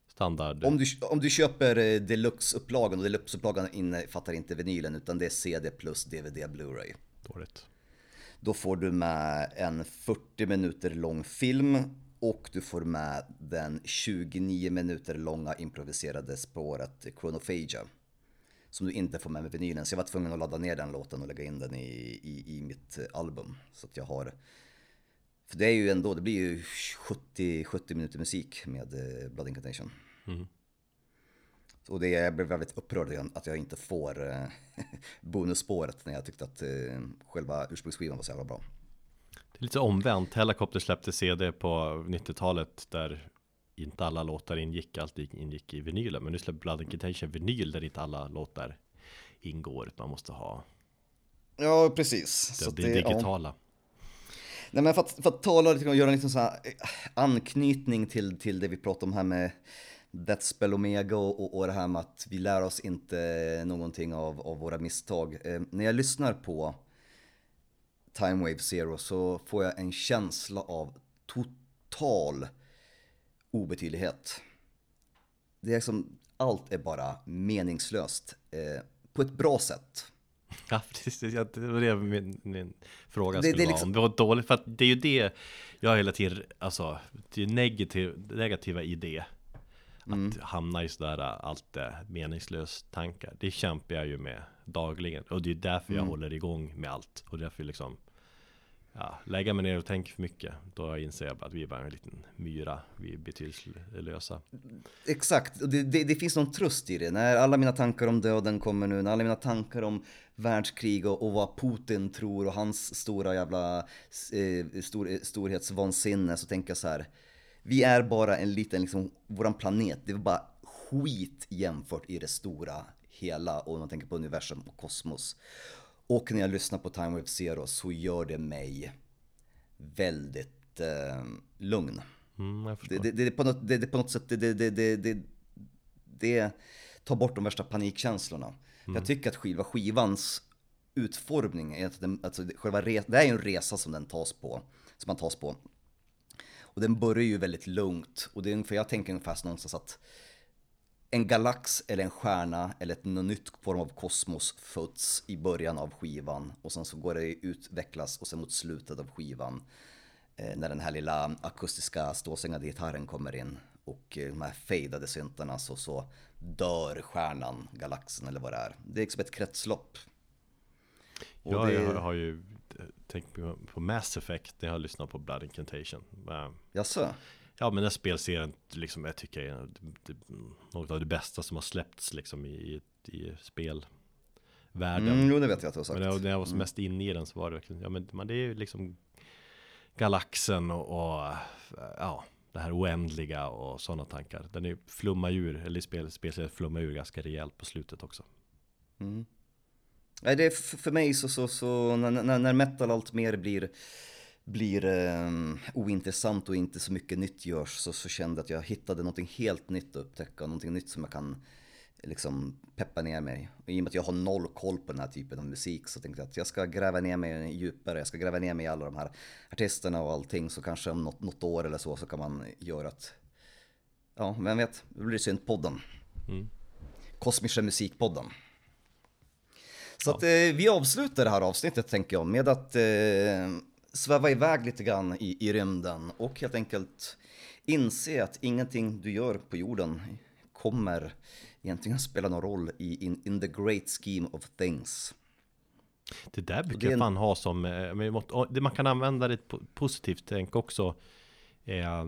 standard? Om du, om du köper eh, deluxe-upplagan, och deluxe-upplagan innefattar inte vinylen utan det är CD plus DVD Blu-ray. Dåligt. Då får du med en 40 minuter lång film och du får med den 29 minuter långa improviserade spåret Chronophagia. Som du inte får med med vinylen. Så jag var tvungen att ladda ner den låten och lägga in den i, i, i mitt album. Så att jag har... För det är ju ändå, det blir ju 70, 70 minuter musik med eh, Blood Incantation. Mm. Och det, jag blev väldigt upprörd att jag inte får eh, bonusspåret när jag tyckte att eh, själva ursprungsskivan var så jävla bra. Det är lite omvänt. Helicopter släppte CD på 90-talet där inte alla låtar ingick, allt ingick i vinylen. Men nu släpper Blood Incantation vinyl där inte alla låtar ingår. utan Man måste ha Ja, precis. det, Så det, ja. digitala. Nej, men för att, för att tala lite och göra en liten här eh, anknytning till, till det vi pratade om här med Deathspell Omega och, och, och det här med att vi lär oss inte någonting av, av våra misstag. Eh, när jag lyssnar på Time Wave Zero så får jag en känsla av total obetydlighet. Det är som, allt är bara meningslöst eh, på ett bra sätt. Ja, precis. Det var det min, min fråga Det- skulle det är vara. liksom- Om det var dåligt, för att det är ju det jag hela tiden, alltså, det är negativ, negativa i det. Att Mm. hamna i sådär allt är meningslöst tankar. Det kämpar jag ju med dagligen. Och det är därför jag Mm. håller igång med allt. Och därför liksom, ja, lägga mig ner och tänka för mycket. Då inser jag bara att vi är bara en liten myra. Vi är betydelselösa. Exakt, det, det, det finns någon tröst i det. När alla mina tankar om döden kommer nu, när alla mina tankar om världskrig och, och vad Putin tror och hans stora jävla eh, stor, eh, storhetsvansinne så tänker jag så här. Vi är bara en liten, liksom, våran planet, det är bara skit jämfört i det stora hela och man tänker på universum och kosmos. Och när jag lyssnar på Time Wave Zero så gör det mig väldigt eh, lugn. Mm. Det, det, det, är på något, det, det är på något sätt, det, det, det, det, det, det tar bort de värsta panikkänslorna. Jag tycker att skiva, skivans utformning, är att den, alltså själva re, det är ju en resa som den tas på, som man tas på. Och den börjar ju väldigt lugnt och det är ungefär, jag tänker ungefär någonstans att en galax eller en stjärna eller ett nytt form av kosmos föds i början av skivan och sen så går det utvecklas och sen mot slutet av skivan eh, när den här lilla akustiska stålsängade gitarren kommer in och eh, de här fejdade syntarna så, så dör stjärnan, galaxen eller vad det är. Det är liksom ett kretslopp. Och Ja, det- jag har, har ju tänkt på, Mass Effect när jag har lyssnat på Blood Incantation. Jaså? Ja men den spelserien liksom, jag tycker är något av det bästa som har släppts liksom i, i spelvärlden. Mm, jo, det vet jag att du har sagt. Men när jag, var som mest inne i den så var det ja men man, det är ju liksom galaxen och, och ja, det här oändliga och sådana tankar. Den är flummar ur, eller spel, spelserien flummar ur ganska rejält på slutet också. Mm. Nej, det är för mig så, så, så när, när, när metal allt mer blir, blir eh, ointressant och inte så mycket nytt görs så, så kände jag att jag hittade någonting helt nytt att upptäcka, någonting nytt som jag kan liksom peppa ner mig. Och i och med att jag har noll koll på den här typen av musik så tänkte jag att jag ska gräva ner mig djupare, jag ska gräva ner mig i alla de här artisterna och allting så kanske om något, något år eller så så kan man göra ett, ja vem vet, det blir syntpodden. Mm. Kosmiska musikpodden. Så att eh, vi avslutar det här avsnittet tänker jag med att eh, sväva iväg lite grann i, i rymden och helt enkelt inse att ingenting du gör på jorden kommer egentligen spela någon roll i in, in the great scheme of things. Det där brukar det en- fan ha som, eh, man kan använda det po- positivt tänk också. Eh,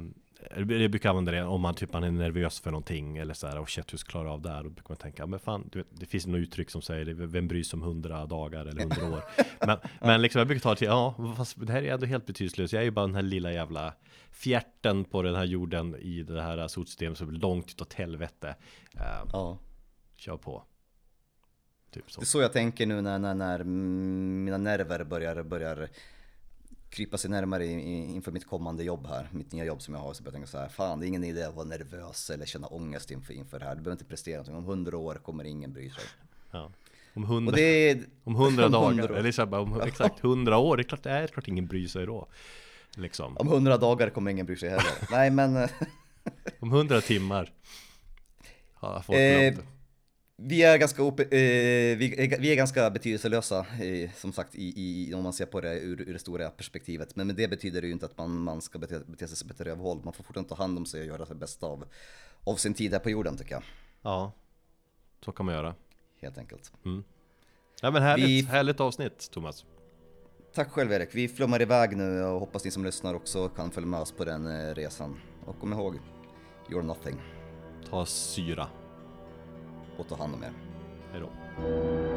jag brukar använda det om man typ man är nervös för någonting eller så här och shit hur ska jag klara av det här? Då brukar man tänka, men fan, vet, det finns något uttryck som säger vem bryr sig om hundra dagar eller hundra år? Men, men liksom jag brukar ta det till, ja, fast det här är ändå helt betydelselöst. Jag är ju bara den här lilla jävla fjärten på den här jorden i det här solsystemet som är långt utåt helvete. Eh, Ja. kör på. Typ så. Det är så jag tänker nu när, när, när mina nerver börjar, börjar krypa sig närmare inför mitt kommande jobb här, mitt nya jobb som jag har. Så börjar jag tänka så här, fan det är ingen idé att vara nervös eller känna ångest inför, inför det här. Du behöver inte prestera någonting, om hundra år kommer ingen bry sig. Ja. Om hundra är, Om hundra dagar, 100 år. eller så bara om exakt hundra år, det är klart, det är klart ingen bryr sig då. Liksom. om hundra dagar kommer ingen bry sig heller. Nej men Om hundra timmar har folk Eh, glömt. Vi är ganska, eh, vi, är, vi är ganska betydelselösa eh, som sagt i, i, om man ser på det ur, ur det stora perspektivet. Men, men det betyder ju inte att man, man ska bete, bete sig som ett rövhål. Man får fortfarande ta hand om sig och göra det bästa av, av sin tid här på jorden tycker jag. Ja, så kan man göra. Helt enkelt. Ja men härligt, Vi- härligt avsnitt Thomas. Tack själv Erik. Vi flummar iväg nu och hoppas ni som lyssnar också kan följa med oss på den eh, resan. Och kom ihåg, you're nothing. Ta syra. Och ta hand om er. Hej då.